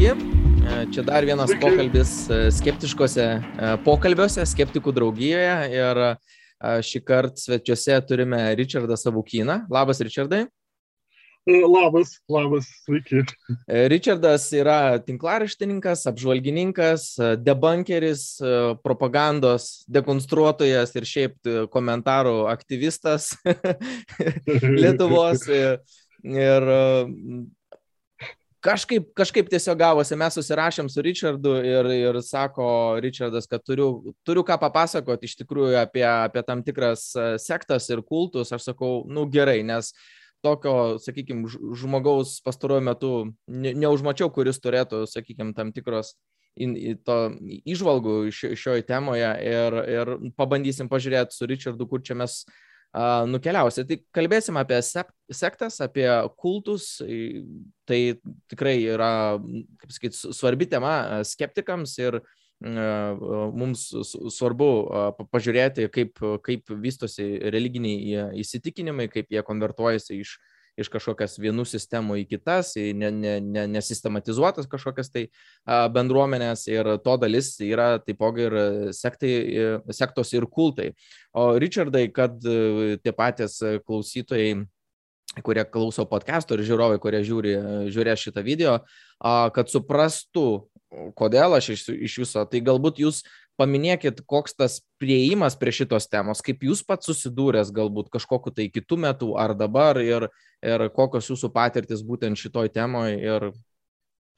Sveiki, e, čia dar vienas Sveiki. pokalbis e, skeptiškose e, pokalbiuose, skeptikų draugijoje ir šį kartą svečiuose turime Richardą Savukyną. Labas, Richardai. Labas, labas, sveiki. Richardas yra tinklaraštininkas, apžvalgininkas, debunkeris, propagandos dekonstruotojas ir šiaip komentarų aktyvistas Lietuvos. Ir kažkaip, kažkaip tiesiog gavosi, mes susirašėm su Richardu ir, ir sako Richardas, kad turiu, turiu ką papasakoti iš tikrųjų apie, apie tam tikras e, sektas ir kultus. Aš sakau, nu gerai, nes tokio, sakykime, žmogaus pastaruoju metu ne, neužmačiau, kuris turėtų, sakykime, tam tikros in, to išvalgų šioje temoje ir, ir pabandysim pažiūrėti su Richardu, kur čia mes nukeliausi. Tai kalbėsim apie sektas, apie kultus. Tai tikrai yra, kaip sakyti, svarbi tema skeptikams ir mums svarbu pažiūrėti, kaip, kaip vystosi religiniai įsitikinimai, kaip jie konvertuojasi iš iš kažkokias vienų sistemų į kitas, į ne, ne, ne, nesistematizuotas kažkokias tai bendruomenės ir to dalis yra taipogi ir sektai, sektos ir kultai. O Richardai, kad e, tie patys klausytojai kurie klauso podcast'o ir žiūrovai, kurie žiūri, žiūrės šitą video, kad suprastų, kodėl aš iš, iš viso, tai galbūt jūs paminėkit, koks tas prieimas prie šitos temos, kaip jūs pats susidūręs galbūt kažkokiu tai kitų metų ar dabar ir, ir kokios jūsų patirtis būtent šitoj temoje ir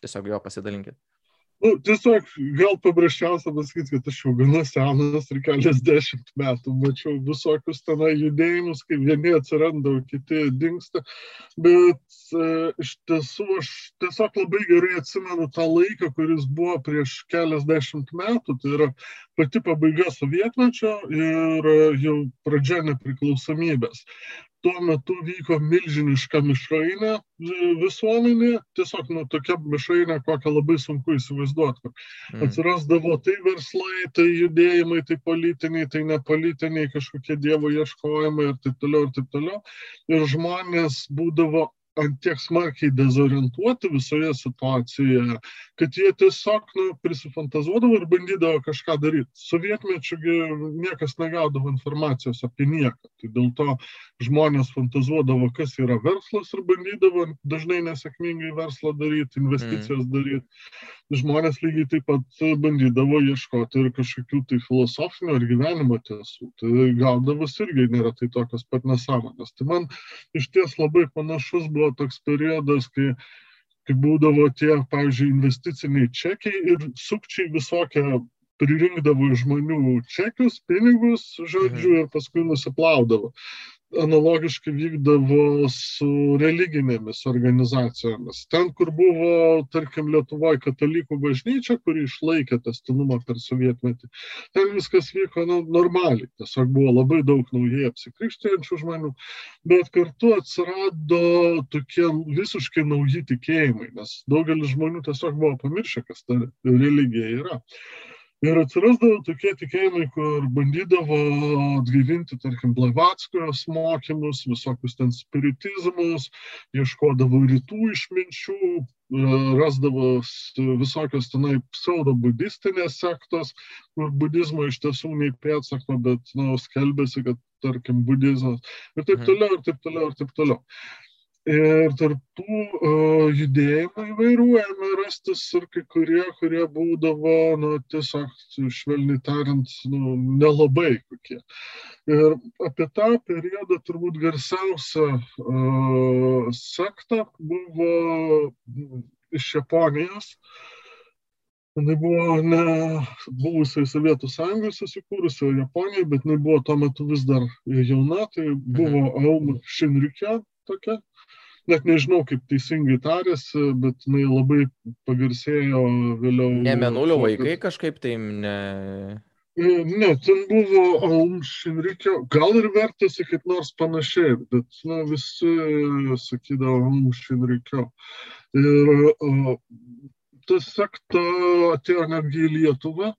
tiesiog jo pasidalinkit. Nu, tiesiog gal paprasčiausia pasakyti, kad aš jau gana senas ir keliasdešimt metų mačiau visokius tenai judėjimus, kaip vieni atsiranda, kiti dinksta. Bet e, iš tiesų aš tiesiog labai gerai atsimenu tą laiką, kuris buvo prieš keliasdešimt metų. Tai yra pati pabaiga sovietmečio ir jau pradžia nepriklausomybės tuo metu vyko milžiniška mišrainė visuomenė, tiesiog nu, tokia mišrainė, kokią labai sunku įsivaizduoti. Mm. Atsirasdavo tai verslai, tai judėjimai, tai politiniai, tai nepolitiniai, kažkokie dievo ieškojimai ir taip toliau ir taip toliau. Ir žmonės būdavo ant tiek smarkiai dezorientuoti visoje situacijoje, kad jie tiesiog nu, prisifantazuodavo ir bandydavo kažką daryti. Sovietmečiu niekas negaudavo informacijos apie nieką. Tai dėl to žmonės fantazuodavo, kas yra verslas ir bandydavo dažnai nesėkmingai verslą daryti, investicijas mm. daryti. Žmonės lygiai taip pat bandydavo ieškoti ir kažkokių tai filosofinių ar gyvenimo tiesų. Tai gaudavas irgi nėra tai tokios pat nesąmonės. Tai man iš ties labai panašus buvo toks periodas, kai, kai būdavo tie, pavyzdžiui, investiciniai čekiai ir sukčiai visokie pririnkdavo žmonių čekius, pinigus, žodžiu, mhm. ir paskui nusiplaudavo analogiškai vykdavo su religinėmis organizacijomis. Ten, kur buvo, tarkim, Lietuvoje katalikų bažnyčia, kuri išlaikė testinumą per sovietmetį, ten viskas vyko nu, normaliai. Tiesiog buvo labai daug naujai apsikrikštėjančių žmonių, bet kartu atsirado tokie visiškai nauji tikėjimai, nes daugelis žmonių tiesiog buvo pamiršę, kas ta religija yra. Ir atsirasdavo tokie tikėjimai, kur bandydavo atgaivinti, tarkim, Blavatskojos mokymus, visokius ten spiritizmus, ieškodavo rytų išminčių, rasdavo visokios tenai pseudo budistinės sektos, kur budizmo iš tiesų nei pėtsako, bet, na, nu, skelbėsi, kad, tarkim, budizmas ir taip mhm. toliau, ir taip toliau, ir taip toliau. Ir tarp tų uh, judėjimų įvairių ėmė rastis ir kai kurie, kurie būdavo, nu, tiesiog, švelniai tariant, nu, nelabai kokie. Ir apie tą periodą turbūt garsiausia uh, sekta buvo iš Japonijos. Jis buvo ne buvusiai Sovietų sąjungai susikūrusi, o Japonijai, bet jinai buvo tuo metu vis dar jauna, tai buvo mhm. Aum Shinrikyo tokia net nežinau, kaip teisingai tarėsi, bet jinai labai pagarsėjo vėliau. Ne menulio vaikai kažkaip tai ne. E, ne, ten buvo Aum Šinrikio, gal ir vertėsi kaip nors panašiai, bet na, visi sakydavo Aum Šinrikio. Ir o, ta sekta atėjo netgi į Lietuvą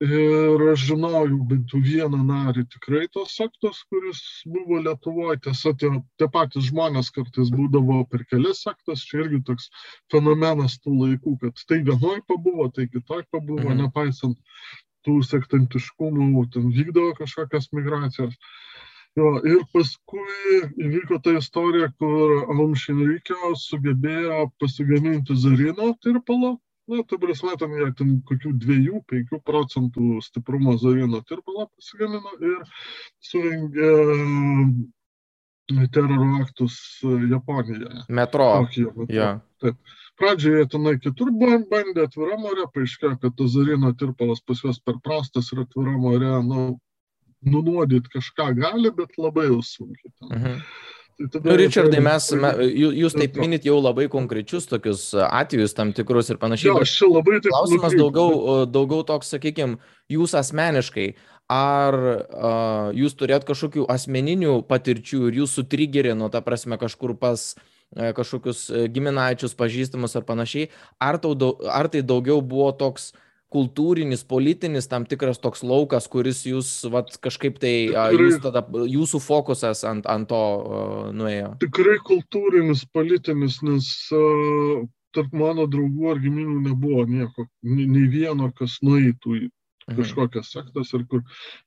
Ir aš žinojau bent vieną narį tikrai tos sektos, kuris buvo Lietuvoje. Tiesa, tie, tie patys žmonės kartais būdavo per kelias sektas. Čia irgi toks fenomenas tų laikų, kad tai vienoj pabuvo, tai kitoj pabuvo, mhm. nepaisant tų sektantiškumų, ten vykdavo kažkokias migracijas. Jo, ir paskui įvyko ta istorija, kur Almšinrikio sugebėjo pasigaminti Zarino tirpalo nu, prasme, ten jie ten kokių 2-5 procentų stiprumo zarino tirpalą pasigamino ir surengė e, teroro aktus Japonijoje. Metro. Tokijo, metro. Ja. Taip. Pradžioje tenai kitur bandė atvirą morę, paaiškėjo, kad tas zarino tirpalas pas juos per prastas ir atvirą morę, nu, nunuodyti kažką gali, bet labai jau sunkiai. Ten. Mhm. Nu, Richardai, mes, me, jūs taip minit jau labai konkrečius tokius atvejus tam tikrus ir panašiai. Jo, aš labai taip. Klausimas daugiau, daugiau toks, sakykime, jūs asmeniškai, ar uh, jūs turėt kažkokių asmeninių patirčių ir jūs sutrigerino, ta prasme, kažkur pas uh, kažkokius giminaičius, pažįstamus ar panašiai, ar, tau, ar tai daugiau buvo toks uh, kultūrinis, politinis tam tikras toks laukas, kuris jūs vat, kažkaip tai, jūs tada, jūsų fokusas ant, ant to uh, nuėjo? Tikrai kultūrinis, politinis, nes uh, tarp mano draugų ar giminių nebuvo nieko, nei vieno, kas nueitų į kažkokias sektas ir kur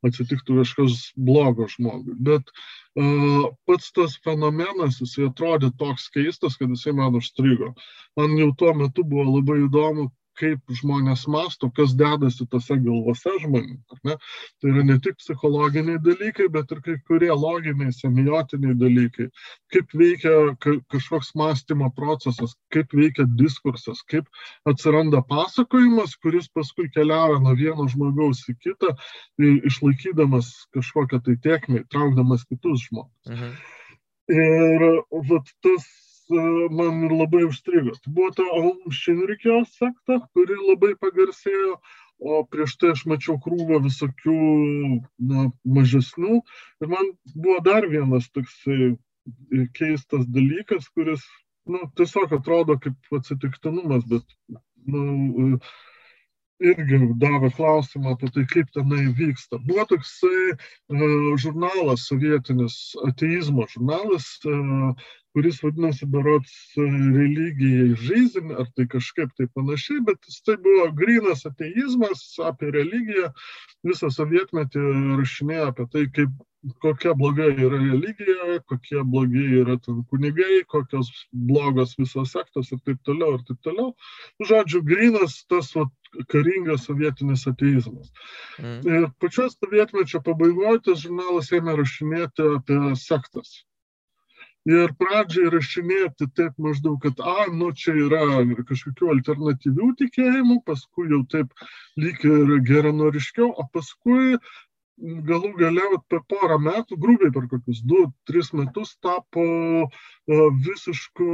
atsitiktų kažkas blogo žmogui. Bet uh, pats tas fenomenas, jis atrodė toks keistas, kad jisai man užstrigo. Man jau tuo metu buvo labai įdomu, kaip žmonės masto, kas dedasi tose galvose žmonių. Tai yra ne tik psichologiniai dalykai, bet ir kai kurie loginiai, semiotiniai dalykai. Kaip veikia kažkoks mąstymo procesas, kaip veikia diskursas, kaip atsiranda pasakojimas, kuris paskui keliauja nuo vieno žmogaus į kitą, išlaikydamas kažkokią tai tiekmę, traukdamas kitus žmonės. Mhm. Ir vat, tas man labai užstrigo. Tai buvo ta Šinrikio sekta, kuri labai pagarsėjo, o prieš tai aš mačiau krūvą visokių na, mažesnių. Ir man buvo dar vienas toksai keistas dalykas, kuris nu, tiesiog atrodo kaip atsitiktinumas, bet nu, irgi davė klausimą apie tai, kaip tenai vyksta. Buvo toksai uh, žurnalas, sovietinis ateizmo žurnalas, uh, kuris vadinasi berots e, religijai žaizin, ar tai kažkaip tai panašiai, bet tai buvo grinas ateizmas apie religiją, visą sovietmetį rašinėjo apie tai, kaip, kokia bloga yra religija, kokie blogi yra kunigai, kokios blogos visos sektos ir taip toliau, ir taip toliau. Nu, žodžiu, grinas tas vat, karingas sovietinis ateizmas. Mm. Ir pačios sovietmečio pabaigoje tas žurnalas ėmė rašinėti apie sektas ir pradžiai rašinėti taip maždaug, kad, a, nu čia yra kažkokių alternatyvių tikėjimų, paskui jau taip lyg ir geranoriškiau, o paskui galų gale per porą metų, grubiai per kokius 2-3 metus tapo visiškų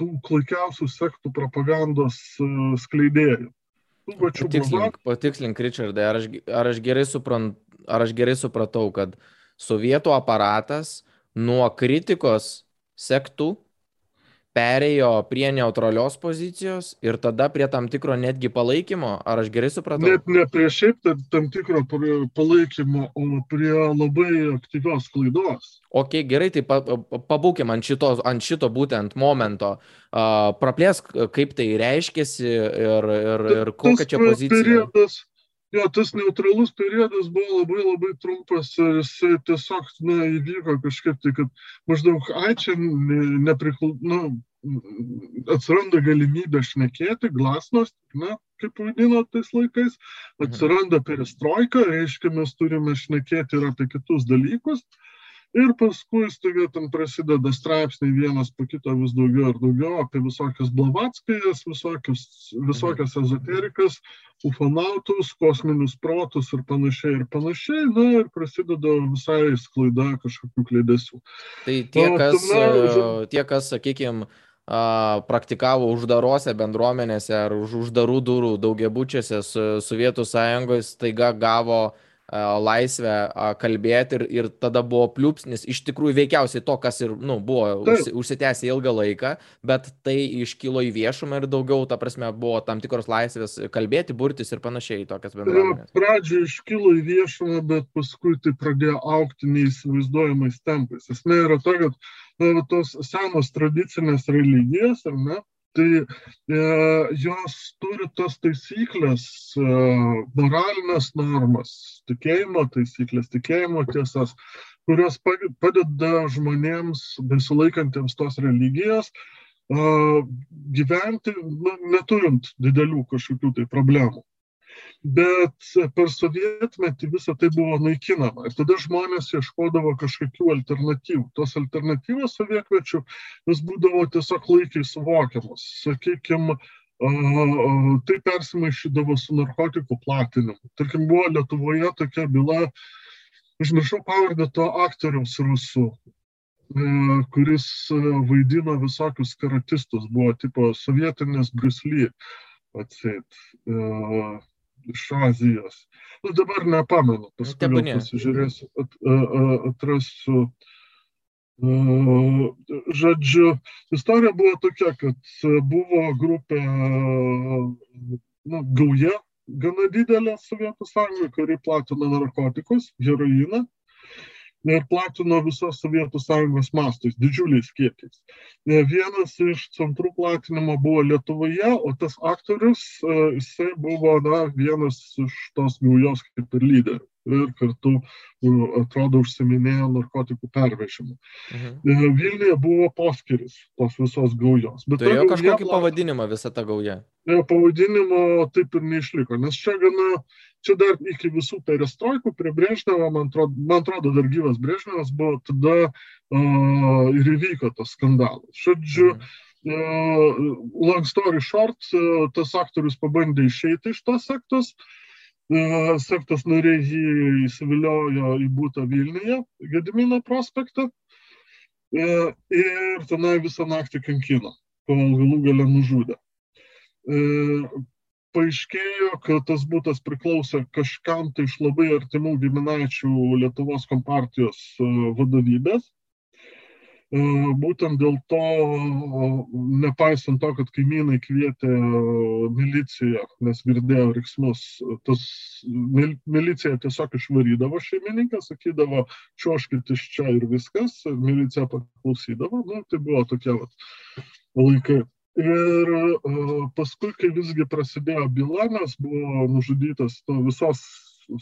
tų klaikiausių sektų propagandos skleidėjų. Patikslink, patikslink, Richardai, ar aš, ar, aš gerai suprant, ar aš gerai supratau, kad sovietų aparatas nuo kritikos sektų perėjo prie neutralios pozicijos ir tada prie tam tikro netgi palaikymo, ar aš gerai supratau? Net ne prie šiaip tam, tam tikro palaikymo, o prie labai aktyvios klaidos. Ok, gerai, tai pabūkim ant šito, ant šito būtent momento. Uh, praplėsk, kaip tai reiškėsi ir, ir, ir kokia čia pozicija. Periodas, jo, tas neutralus periodas buvo labai labai trumpas ir jisai tiesiog, na, įvyko kažkaip tai, kad maždaug, ai, čia nepriklau, nu, atsiranda galimybė šnekėti, glasnost, na, kaip vadino tais laikais, mhm. atsiranda perestroika, reiškia, mes turime šnekėti ir apie kitus dalykus. Ir paskui staiga ten prasideda straipsniai vienas po kito vis daugiau ir daugiau apie visokias blavatskajas, visokias, visokias ezoterikas, ufonautus, kosminius protus ir panašiai ir panašiai. Na ir prasideda visai sklaida kažkokių kleidesių. Tai tie, kas, Na, tie, kas sakykime, praktikavo uždarose bendruomenėse ar už uždarų durų daugiabučiuose su Sovietų sąjungos, taiga gavo laisvę kalbėti ir, ir tada buvo pliūpsnis, iš tikrųjų veikiausiai to, kas ir nu, buvo užsi, užsitęsę ilgą laiką, bet tai iškilo į viešumą ir daugiau, ta prasme, buvo tam tikros laisvės kalbėti, burtis ir panašiai tokias bendruomenės. Pradžioje iškilo į viešumą, bet paskui tai pradėjo aukti neįsivaizduojamais tempais. Esmė yra ta, kad na, tos senos tradicinės religijos, ar ne, tai e, jos turi tas taisyklės, e, moralinės normas, tikėjimo taisyklės, tikėjimo tiesas, kurios padeda žmonėms besilaikantiems tos religijos e, gyventi, nu, neturint didelių kažkokių tai problemų bet per sovietmetį visa tai buvo naikinama. Ir tada žmonės ieškodavo kažkokių alternatyvų. Tos alternatyvos sovietmečių vis būdavo tiesiog laikiai suvokiamas. Sakykime, tai persimaišydavo su narkotikų platinimu. Tarkim, buvo Lietuvoje tokia byla, užmiršau pavardę to aktoriaus rusų, kuris vaidino visokius karatistus, buvo tipo sovietinis Brusly, atsit. Iš Azijos. Nu, dabar nepamenu, paskui gal pasižiūrėsiu, at, atrasiu. Žodžiu, istorija buvo tokia, kad buvo grupė, nu, gauja gana didelė Sovietų sąjungoje, kuri platino narkotikus, heroiną platino visos Sovietų sąjungos mastais, didžiuliais kiekiais. Vienas iš centrų platinimo buvo Lietuvoje, o tas aktorius, e, jisai buvo na, vienas iš tos gaujos kaip ir lyderių ir kartu, atrodo, užsiminėjo narkotikų pervežimu. Mhm. E, Vilniuje buvo poskiris tos visos gaujos. Bet turėjo kažkokį gauja, pavadinimą visą tą gaują? E, pavadinimo taip ir neišliko, nes čia gana, čia dar iki visų perestroikų prie Brežnevo, man atrodo, man atrodo dar gyvas Brežnevas buvo, tada uh, ir įvyko tas skandalas. Žodžiu. Uh, long story short, uh, tas aktorius pabandė išeiti iš tos sektos, uh, sektos nariai jį įsiviliojo į būtą Vilniuje, Gedimino prospektą ir tenai visą naktį kankino, kol galų gale nužudė. Paaiškėjo, kad tas būtas priklausė kažkam tai iš labai artimų giminaičių Lietuvos kompartijos vadovybės E, būtent dėl to, nepaisant to, kad kaimynai kvietė miliciją, nes girdėjo riksmus, tas milicija tiesiog išvarydavo šeimininką, sakydavo, čiuoškit iš čia ir viskas, milicija paklausydavo, nu, tai buvo tokie vat, laikai. Ir uh, paskui, kai visgi prasidėjo byla, nes buvo nužudytas visos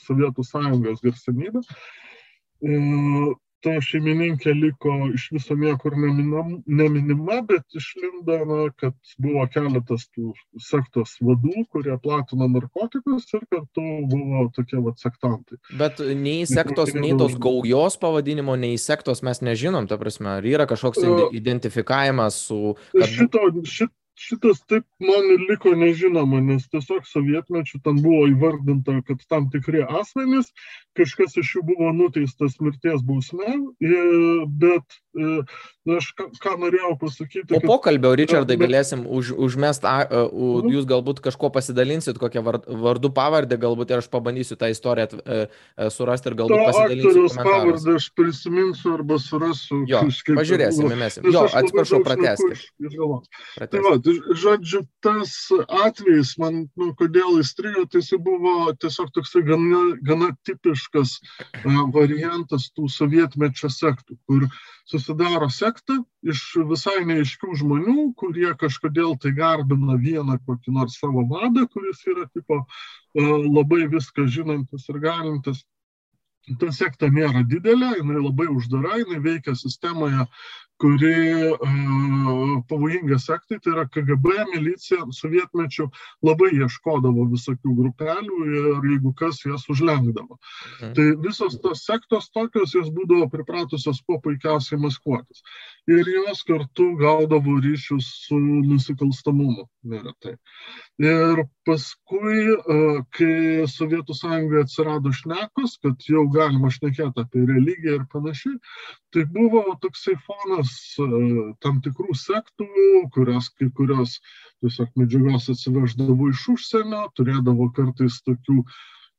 Sovietų sąjungos garsenybė, uh, ta šeimininkė liko iš viso niekur neminam, neminima, bet išlindo, na, kad buvo keletas tų sektos vadų, kurie platino narkotikus ir kartu buvo tokie vat sektantai. Bet nei sektos, nei tos gaujos pavadinimo, nei sektos mes nežinom, ta prasme, ar yra kažkoks identifikavimas su... Kad... Šito, šit, šitas taip man ir liko nežinoma, nes tiesiog sovietmečių ten buvo įvardinta, kad tam tikri asmenys, kažkas iš jų buvo nuteistas mirties bausme, bet e, aš ką, ką norėjau pasakyti. Po kad... pokalbio, Richardai, galėsim už, užmest, a, a, u, mhm. jūs galbūt kažko pasidalinsit, kokią vardu pavardę, galbūt ir aš pabandysiu tą istoriją a, e, a, e, surasti ir galbūt pasidalinsiu. Aktoriaus pavardę aš prisiminsiu arba surasiu. Jo, pažiūrėsim, mes. Jo, atsiprašau, prateskit. Tai va, žodžiu, tas atvejis, man, nu, kodėl įstrigo, tai jis buvo tiesiog toksai gana, gana tipiškas uh, variantas tų sovietmečio sektų, kur susidaro sekta iš visai neaiškių žmonių, kurie kažkodėl tai garbina vieną kokį nors savo vadą, kuris yra tipo uh, labai viską žinantis ir galintis. Ta sekta nėra didelė, jinai labai uždara, jinai veikia sistemoje, kuri uh, pavojinga sektai, tai yra KGB, milicija, sovietmečių labai ieškodavo visokių grupelių ir jeigu kas jas užlenkdavo. Mhm. Tai visos tos sektos tokios, jos būdavo pripratusios kuo puikiausiai maskuotis. Ir jos kartu gaudavo ryšius su nusikalstamumu neretai. Ir paskui, uh, kai Sovietų sąjungoje atsirado šnekos, kad jau galima šnekėti apie religiją ir panašiai, tai buvo toksai fonas uh, tam tikrų sektų, kurios kai kurios tiesiog medžiagos atsiveždavo iš užsienio, turėdavo kartais tokių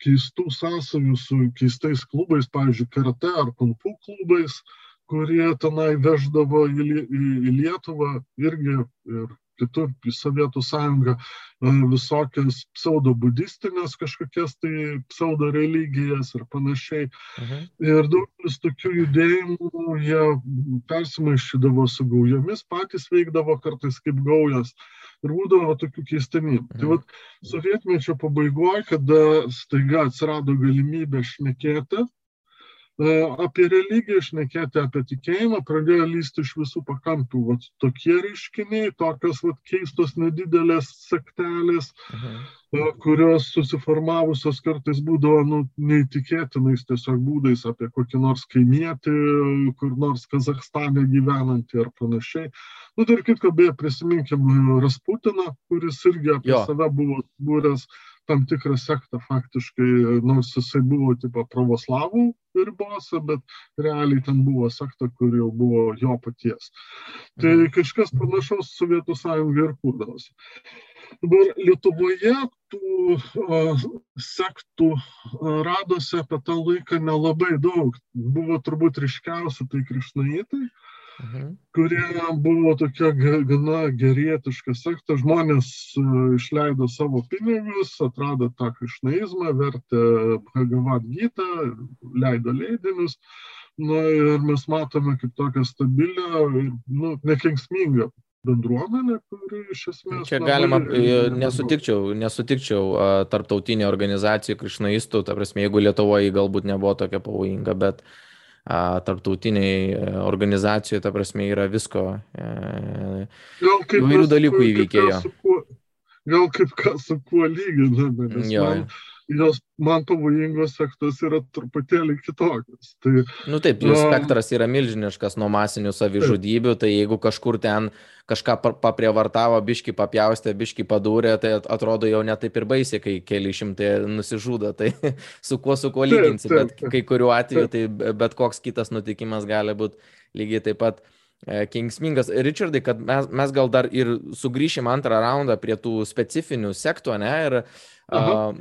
keistų sąsajų su keistais klubais, pavyzdžiui, karate ar kunfu klubais, kurie tenai veždavo į, į, į Lietuvą irgi ir kitur į Sovietų sąjungą e, visokias pseudo-budistinės kažkokias tai pseudo-religijas ir panašiai. Mhm. Ir daugelis tokių judėjimų jie persimaišydavo su gaujomis, patys veikdavo kartais kaip gaujas. Ir būdavo tokių keistenybių. Tai mhm. Tai vad, sovietmečio pabaigoje, kada staiga atsirado galimybė šnekėti apie religiją, šnekėti apie tikėjimą, pradėjo lysti iš visų pakampių. Vat tokie reiškiniai, tokios vat keistos nedidelės sektelės, mhm. E, kurios susiformavusios kartais būdavo nu, neįtikėtinais tiesiog būdais apie kokį nors kaimietį, kur nors Kazakstane gyvenantį ar panašiai. Nu, dar kitko, beje, prisiminkim Rasputiną, kuris irgi apie jo. save buvo būręs tam tikrą sektą faktiškai, nors jisai buvo tipo pravoslavų ribose, bet realiai ten buvo sekta, kur jau buvo jo paties. Tai mhm. kažkas panašaus Sovietų sąjungai ir kurdavosi. Dabar Lietuvoje tų uh, sektų uh, radosi apie tą laiką nelabai daug. Buvo turbūt ryškiausia tai krišnaitai, uh, Mhm. kurie buvo tokia gana gerietiška sekta. Žmonės e, išleido savo pinigus, atrado tą krišnaizmą, vertė Bhagavad Gita, leido leidinius. Na ir mes matome kaip tokią stabilę ir nu, nekenksmingą bendruomenė, kuri iš esmės. Čia galima, nesutikčiau, nesutikčiau tarptautinė organizacija krišnaistų, ta prasme, jeigu Lietuvoje galbūt nebuvo tokia pavojinga, bet uh, tarptautiniai e, organizacijoje, ta prasme, yra visko. E, įvairių dalykų įvykėjo. Gal kaip kas su kuo lyginame, jo. man jos man pavojingos sektos yra truputėlį kitokios. Tai, nu taip, jų spektras yra milžiniškas nuo masinių savižudybių, tai jeigu kažkur ten kažką paprievartavo, biški papjaustė, biški padūrė, tai atrodo jau netaip ir baisiai, kai keli šimtai nusižudo, tai su kuo su kuo lyginsi, bet kai kuriuo atveju tai bet koks kitas nutikimas gali būti lygiai taip pat kengsmingas. Richardai, kad mes, mes gal dar ir sugrįšim antrą raundą prie tų specifinių sektų, ne? Ir Aha.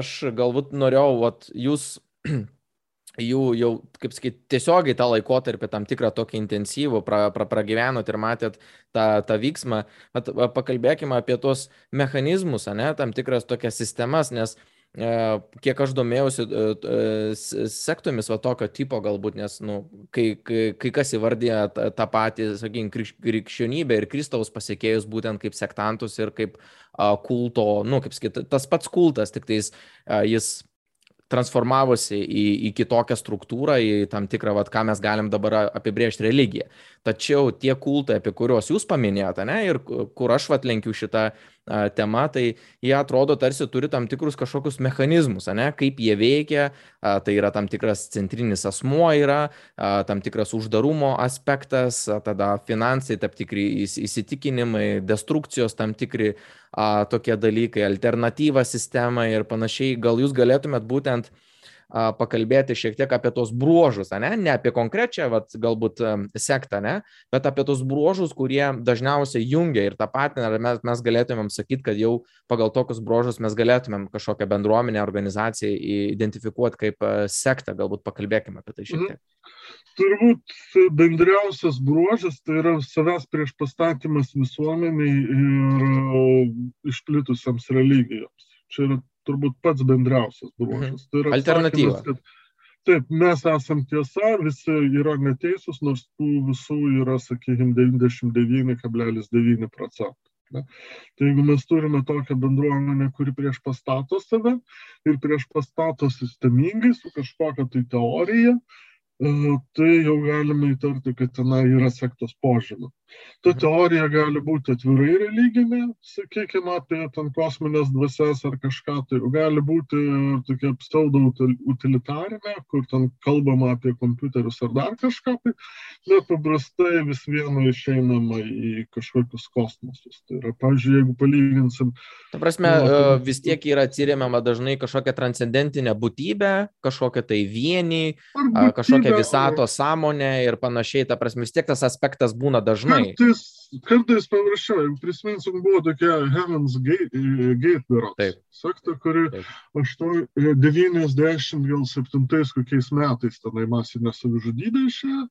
Aš galbūt norėjau, vat, jūs jų jau, kaip sakyti, tiesiogiai tą laikotarpį tam tikrą tokį intensyvų pra, pra, pragyvenot ir matėt tą, tą vyksmą, bet pakalbėkime apie tos mechanizmus, ne, tam tikras tokias sistemas, nes uh, E, kiek aš domėjausi e, e, sektomis va tokio tipo galbūt, nes, nu, kai, kai, kai kas įvardė tą, patį, sakykime, krikščionybę ir Kristaus pasiekėjus būtent kaip sektantus ir kaip kulto, nu, kaip sakyti, tas pats kultas, tik tais jis transformavosi į, į kitokią struktūrą, į tam tikrą, vat, ką mes galim dabar apibriežti religiją. Tačiau tie kultai, apie kuriuos jūs paminėjote, ne, ir kur aš vat lenkiu šitą a, temą, tai jie atrodo tarsi turi tam tikrus kažkokius mechanizmus, ne, kaip jie veikia, tai yra tam tikras centrinis asmuo, yra tam tikras uždarumo aspektas, tada finansai, tam tikri įsitikinimai, destrukcijos tam tikri tokie dalykai, alternatyva sistema ir panašiai. Gal jūs galėtumėt būtent pakalbėti šiek tiek apie tos bruožus, ne, ne apie konkrečią, vat, galbūt sektą, ne, bet apie tos bruožus, kurie dažniausiai jungia ir tą patį, ar mes, mes galėtumėm sakyti, kad jau pagal tokius bruožus mes galėtumėm kažkokią bendruomenę, organizaciją identifikuoti kaip sektą, galbūt pakalbėkime apie tai šiek mhm. tiek. Turbūt bendriausias bruožas tai yra savęs prieš pastatymas visuomeniai ir išplitusiams religijoms. Čia yra turbūt pats bendriausias bruožas. Mhm. Tai yra alternatyva. Kad, taip, mes esam tiesa, visi yra neteisūs, nors tų visų yra, sakykime, 99,9 procentų. Ne? Tai jeigu mes turime tokią bendruomenę, kuri prieš pastato save ir prieš pastato sistemingai su kažkokia tai teorija, E, tai jau galime įtarti, kad tenai yra sektos požymė. Ta mhm. teorija gali būti atvirai religinė, sakykime, apie ten kosminės dvasias ar kažką, tai gali būti tokia pseudo utilitarinė, kur ten kalbama apie kompiuterius ar dar kažką, tai bet paprastai vis viena išeinama į kažkokius kosmosus. Tai yra, pavyzdžiui, jeigu palyginsim. Ta prasme, nu, vis tiek yra atsiriamama dažnai kažkokia transcendentinė būtybė, kažkokia tai vieni, kažkokia kažkokia visato sąmonė ir panašiai, ta prasme, vis tiek tas aspektas būna dažnai. Kartais, kartais paprasčiau, jeigu prisiminsim, buvo tokia Heaven's Gate, Gate berots. Sekta, kuri 90 gal 7 kokiais metais tenai masinė savižudybė išėjo.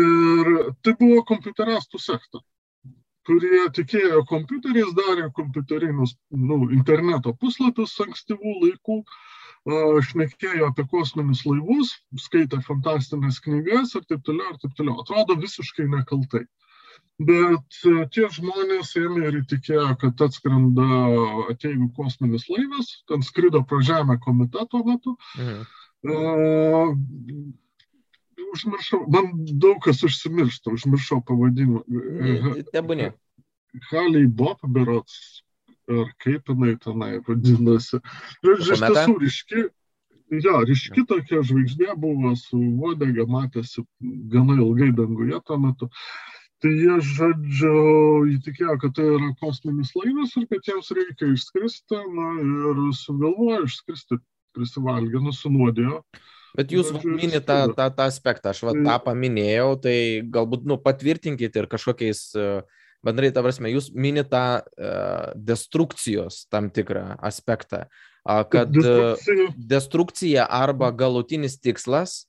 Ir tai buvo kompiuterastų sekta kurie tikėjo kompiuteriais, darė kompiuterinius nu, interneto puslapius ankstyvų laikų, šnekėjo apie kosminius laivus, skaitė fantastinės knygas ir taip toliau, ir taip toliau. Atrodo visiškai nekaltai. Bet tie žmonės ėmė ir įtikėjo, kad atskrenda ateivių kosminis laivas, ten skrido pro žemę komiteto metu. Mhm. Uh, užmiršau, man daug kas užsimiršta, užmiršau pavadinimą. Tebūnė. Haliai Bob berots, ar kaip jinai tenai vadinasi. Žodžiu, iš tiesų ryški, ja, ryški tokia žvaigždė buvo su uodega, matėsi gana ilgai danguje tuo metu. Tai jie, žodžiu, įtikėjo, kad tai yra kosminis laivas ir kad jiems reikia išskristi, na ir sugalvojo išskristi, prisivalgė, nusinuodėjo. Bet jūs minite tą, tą, tą aspektą, aš va, tą paminėjau, tai galbūt nu, patvirtinkite ir kažkokiais, e, bendrai, ta prasme, jūs minite tą uh, destrukcijos tam tikrą aspektą, uh, kad destrukcija. destrukcija arba galutinis tikslas,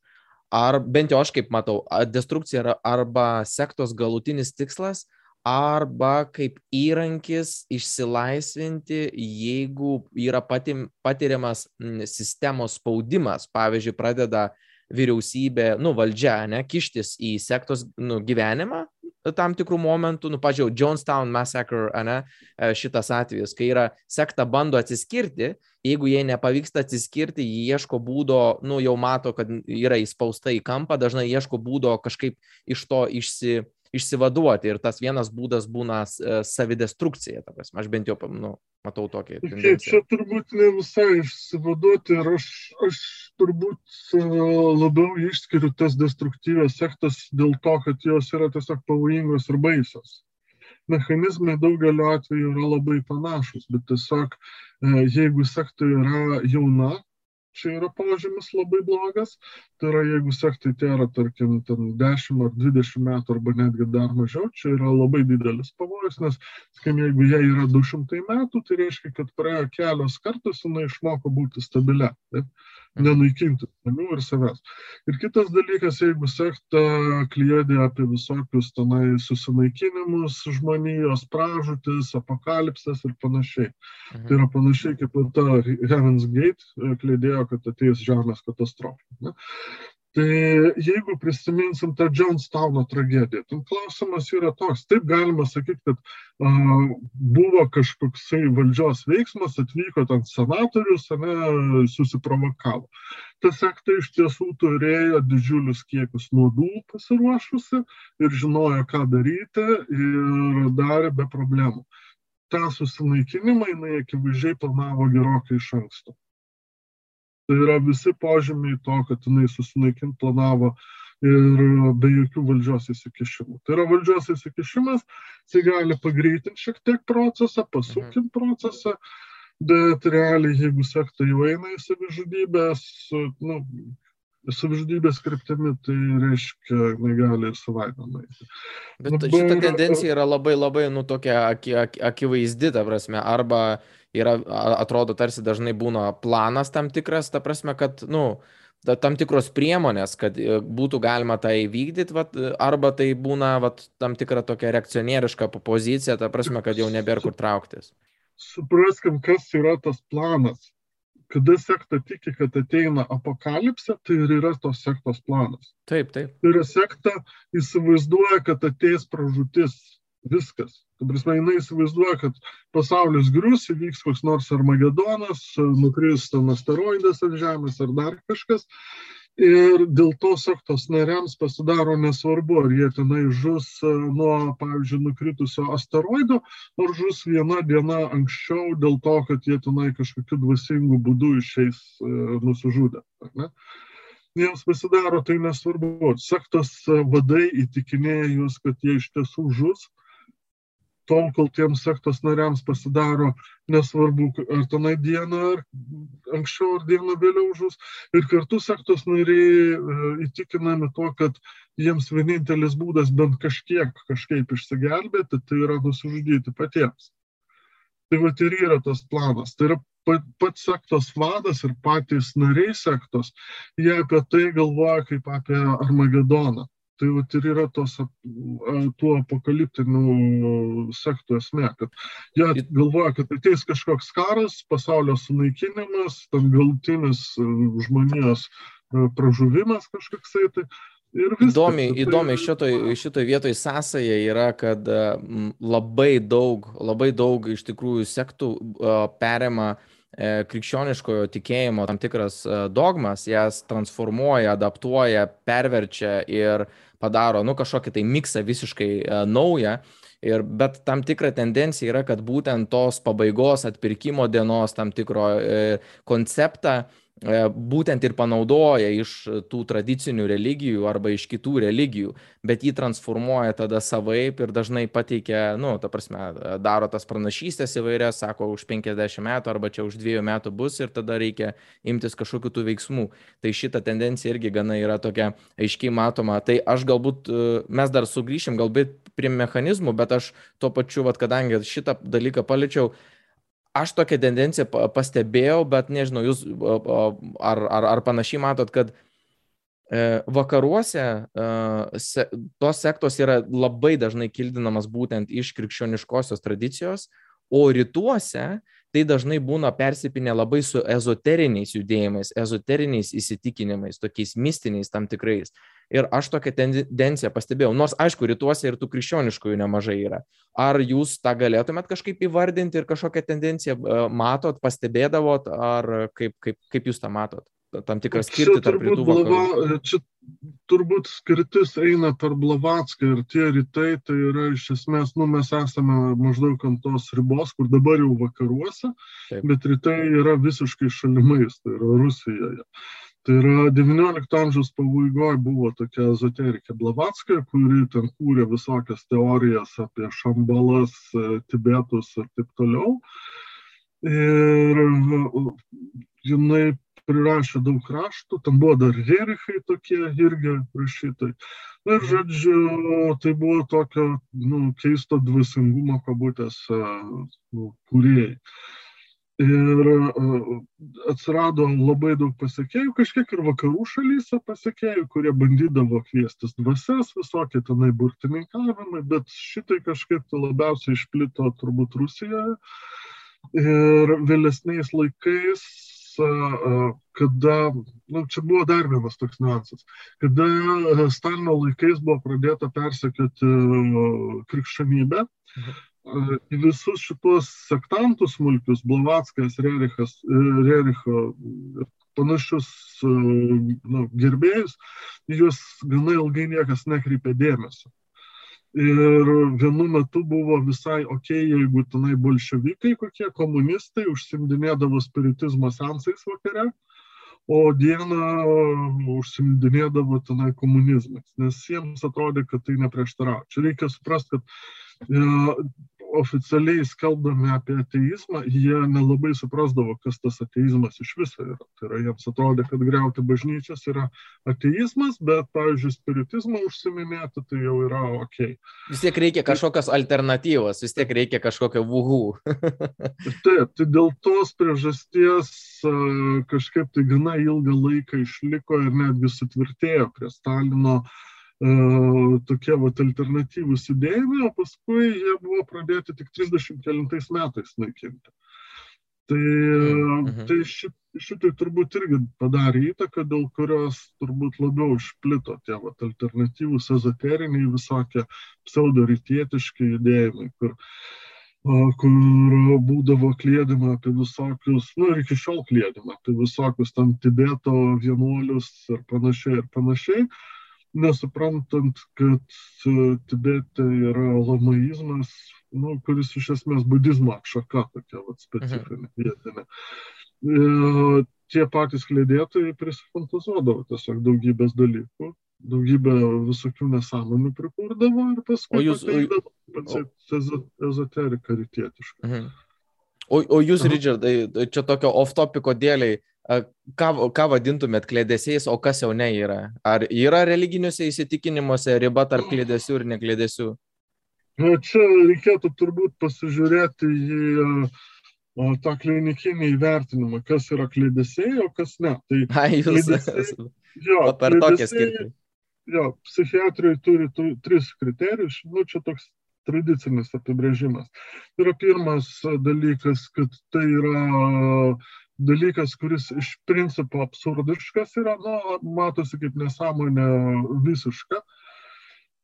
ar bent jau aš kaip matau, destrukcija arba sektos galutinis tikslas, arba kaip įrankis išsilaisvinti, jeigu yra patim, patiriamas sistemos spaudimas, pavyzdžiui, pradeda vyriausybė, nu, valdžia, ne, kištis į sektos nu, gyvenimą tam tikrų momentų, nu, pažiūrėjau, Jonestown Massacre, ne, e, šitas atvejis, kai yra sekta bando atsiskirti, jeigu jie nepavyksta atsiskirti, jie ieško būdo, nu, jau mato, kad yra įspausta į kampą, dažnai ieško būdo kažkaip iš to išsi, išsivaduoti ir tas vienas būdas būna e, savidestrukcija, aš bent jau nu, matau tokį. Okay, čia turbūt ne visai išsivaduoti ir aš, aš turbūt e, labiau išskiriu tas destruktyvės sektas dėl to, kad jos yra tiesiog pavojingos ir baisios mechanizmai daugeliu atveju yra labai panašus, bet tiesiog e, jeigu sekta yra jauna, čia yra požymis labai blogas. Tai yra, jeigu sektai tai yra, tarkim, 10 ar 20 metų arba netgi dar mažiau, čia yra labai didelis pavojus, nes, sakykim, jeigu jie yra 200 metų, tai reiškia, kad praėjo kelios kartos, jinai išmoko būti stabilia. Taip? Nenaikinti žmonių ir savęs. Ir kitas dalykas, jeigu sekta kliedė apie visokius tenai susinaikinimus žmonijos, pražutis, apokalipsės ir panašiai. Mhm. Tai yra panašiai kaip ta Heaven's Gate kliedėjo, kad ateis žemės katastrofa. Ne? Tai jeigu prisiminsim tą Johnstowno tragediją, tai klausimas yra toks, taip galima sakyti, kad uh, buvo kažkoksai valdžios veiksmas, atvyko ten senatorius, ne, susiprovokavo. Ta sekta iš tiesų turėjo didžiulius kiekius nuodų pasiruošusi ir žinojo, ką daryti ir darė be problemų. Ta susinaikinimą jinai akivaizdžiai planavo gerokai iš anksto. Tai yra visi požymiai to, kad jinai susinaikint planavo ir be jokių valdžios įsikišimų. Tai yra valdžios įsikišimas, jis gali pagreitinti šiek tiek procesą, pasukti mhm. procesą, bet realiai, jeigu sekta jau eina į savižudybės, nu, savižudybės kryptimi, tai reiškia, negali ir savaitę nueiti. Bet Dabar, šita tendencija yra labai labai, nu, tokia aki, aki, akivaizdi, ta prasme, arba yra, atrodo, tarsi dažnai būna planas tam tikras, ta prasme, kad, nu, tam tikros priemonės, kad e, būtų galima tą įvykdyti, vat, arba tai būna vat, tam tikra tokia reakcionieriška pozicija, ta prasme, kad jau nebėra kur trauktis. Supraskim, kas yra tas planas. Kada sekta tiki, kad ateina apokalipsė, tai ir yra tos sektos planas. Taip, taip. Tai yra sekta įsivaizduoja, kad ateis pražutis Viskas. Tu prasme, jinai įsivaizduoja, kad pasaulis grius, įvyks koks nors Armagedonas, nukris ten asteroidas ant Žemės ar dar kažkas. Ir dėl to sektos nariams pasidaro nesvarbu, ar jie tenai žus e, nuo, pavyzdžiui, nukritusio asteroido, ar žus viena diena anksčiau dėl to, kad jie tenai kažkokiu dvasingu būdu išeis e, nusižudę. Jiems pasidaro tai nesvarbu. Sektos vadai įtikinėja jūs, kad jie iš tiesų žus tol, kol tiems sektos nariams pasidaro nesvarbu, ar tenai dieną, ar anksčiau, ar dieną vėliau žus. Ir kartu sektos nariai e, įtikinami to, kad jiems vienintelis būdas bent kažkiek kažkaip išsigelbėti, tai yra nusižudyti patiems. Tai va ir yra tas planas. Tai yra pats sektos vadas ir patys nariai sektos, jie apie tai galvoja kaip apie Armagedoną. Tai vat, ir yra tos, tuo apokaliptiniu sektų esmė, kad jie galvoja, kad ateis kažkoks karas, pasaulio sunaikinimas, tam galutinis žmonijos pražuvimas kažkoksai. Tai, Įdomiai, įdomiai šitoj, šitoj vietoj sąsaja yra, kad labai daug, labai daug iš tikrųjų sektų perima e, krikščioniškojo tikėjimo tam tikras dogmas, jas transformuoja, adaptuoja, perverčia ir padaro, nu, kažkokį tai miksą visiškai naują. Ir, bet tam tikra tendencija yra, kad būtent tos pabaigos atpirkimo dienos tam tikro e, konceptą būtent ir panaudoja iš tų tradicinių religijų arba iš kitų religijų, bet jį transformuoja tada savaip ir dažnai pateikia, nu, ta prasme, daro tas pranašystės įvairias, sako, už 50 metų arba čia už 2 metų bus ir tada reikia imtis kažkokių tų veiksmų. Tai šita tendencija irgi gana yra tokia aiškiai matoma. Tai aš galbūt, e, mes dar sugrįšim galbūt prie mechanizmų, bet aš tuo pačiu, vat, kadangi šitą dalyką paliečiau, aš tokią tendenciją pastebėjau, bet nežinau, jūs ar, ar, ar panašiai matot, kad e, vakaruose e, tos sektos yra labai dažnai kildinamas būtent iš krikščioniškosios tradicijos, o rytuose tai dažnai būna persipinę labai su ezoteriniais judėjimais, ezoteriniais įsitikinimais, tokiais mistiniais tam tikrais. Ir aš tokią tendenciją pastebėjau, nors aišku, rytuose ir tų krikščioniškųjų nemažai yra. Ar jūs tą galėtumėt kažkaip įvardinti ir kažkokią tendenciją e, matot, pastebėdavot, ar kaip, kaip, kaip jūs tą matot? Tam tikrą skirtį tarp rytų vakarų. Čia turbūt skirtis eina per Blavatską ir tie rytai, tai yra iš esmės, nu mes esame maždaug ant tos ribos, kur dabar jau vakaruose, Taip. bet rytai yra visiškai šalimais, tai yra Rusijoje. Tai yra XIX amžiaus pabaigoje buvo tokia ezoterikė Blavatska, kuri ten kūrė visokias teorijas apie šambalas, tibetus ir taip toliau. Ir jinai prirašė daug raštų, tam buvo dar Rerichai tokie irgi rašytai. Ir žodžiu, tai buvo tokio nu, keisto dvasingumo kabutėse nu, kūrėjai ir atsirado labai daug pasiekėjų, kažkiek ir vakarų šalyse pasiekėjų, kurie bandydavo kviestis dvasias, visokie tenai burtininkavimai, bet šitai kažkaip labiausiai išplito turbūt Rusijoje. Ir vėlesniais laikais kada, nu, čia buvo dar vienas toks niuansas, kada Stalino laikais buvo pradėta persekioti krikščionybę, mhm į visus šitos sektantus smulkius, Blavatskas, Rerichas, Rericho ir panašius nu, gerbėjus, juos gana ilgai niekas nekreipė dėmesio. Ir vienu metu buvo visai ok, jeigu tenai bolševikai, kokie komunistai, užsimdinėdavo spiritizmo sensais vakare, o dieną užsimdinėdavo tenai komunizmais, nes jiems atrodė, kad tai neprieštarauja. Čia reikia suprasti, kad oficialiai skelbdami apie ateizmą, jie nelabai suprasdavo, kas tas ateizmas iš viso yra. Tai yra, jiems atrodė, kad greuti bažnyčias yra ateizmas, bet, pavyzdžiui, spiritizmą užsiminėti, tai jau yra ok. Vis tiek reikia kažkokios alternatyvos, vis tiek reikia kažkokio vuhų. Taip, tai dėl tos priežasties kažkaip tai gana ilgą laiką išliko ir netgi sutvirtėjo prie Stalino uh, tokie vat, alternatyvūs judėjimai, o paskui jie buvo pradėti tik 39 metais naikinti. Tai, mhm. tai šit, šitai turbūt irgi padarė įtaką, dėl kurios turbūt labiau išplito tie vat, alternatyvūs ezoteriniai visokie pseudorytietiški judėjimai, kur, kur būdavo klėdima apie visokius, nu ir iki šiol klėdima apie visokius tam Tibeto vienuolius ir panašiai ir panašiai nesuprantant, kad Tibete yra lamaizmas, nu, kuris iš esmės budizmo atšaka tokia vat, specifinė mhm. vietinė. E, tie patys klėdėtojai prisifantazuodavo tiesiog daugybės dalykų, daugybę visokių nesąmonių prikurdavo ir paskui... O jūs, ateidavo... ezoterika rytietiška. Mhm. O, o jūs, Richardai, čia tokio off-topiko dėliai, ką, ką vadintumėt klėdesiais, o kas jau ne yra? Ar yra religiniuose įsitikinimuose riba tarp klėdesių ir neklėdesių? Čia reikėtų turbūt pasižiūrėti į o, tą klinikinį įvertinimą, kas yra klėdesiai, o kas ne. Tai A, jūs jo, per tokią skirtį. Jo, psichiatrijai turi tu, tris kriterijus, nu čia toks tradicinis apibrėžimas. Tai yra pirmas dalykas, kad tai yra dalykas, kuris iš principo absurdiškas yra, nu, matosi kaip nesąmonė visiška.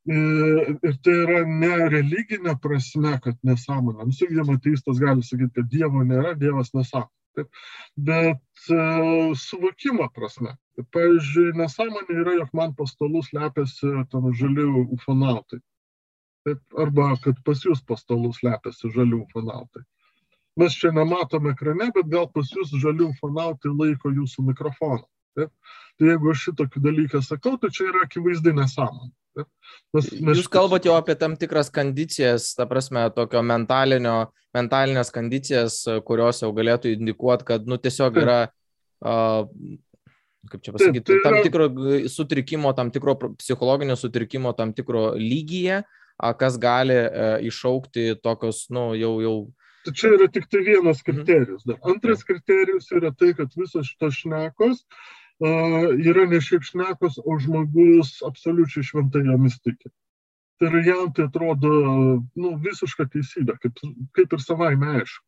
Ir tai yra ne religinė prasme, kad nesąmonė. Nusigyvimo ateistas gali sakyti, kad Dievo nėra, Dievas nesako. Taip. Bet uh, suvokimo prasme. Taip, pavyzdžiui, nesąmonė yra, jog man po stalų slepiasi ten žali ufonautai. Taip, arba kad pas jūs po stalų slepiasi žalių ufonautai. Mes čia nematom ekrane, bet gal pas jūs žalių ufonautai laiko jūsų mikrofoną. Taip? Tai jeigu aš šitokį dalyką sakau, tai čia yra akivaizdai nesąmonė. Mes, mes Jūs kalbate jau apie tam tikras kondicijas, ta prasme, tokio mentalinės kondicijas, kurios jau galėtų indikuoti, kad, nu, tiesiog yra, uh, kaip čia pasakyti, Taip, tai yra... tam tikro sutrikimo, tam tikro psichologinio sutrikimo, tam tikro lygyje, kas gali e, iššaukti tokios, nu, jau, jau. Tai čia yra tik tai vienas mhm. kriterijus. Dar. Antras kriterijus yra tai, kad visos šitos šnekos uh, yra ne šiaip šnekos, o žmogus absoliučiai šventai jomis tiki. Tai yra jam tai atrodo nu, visiška teisybė, kaip, kaip ir savaime aišku.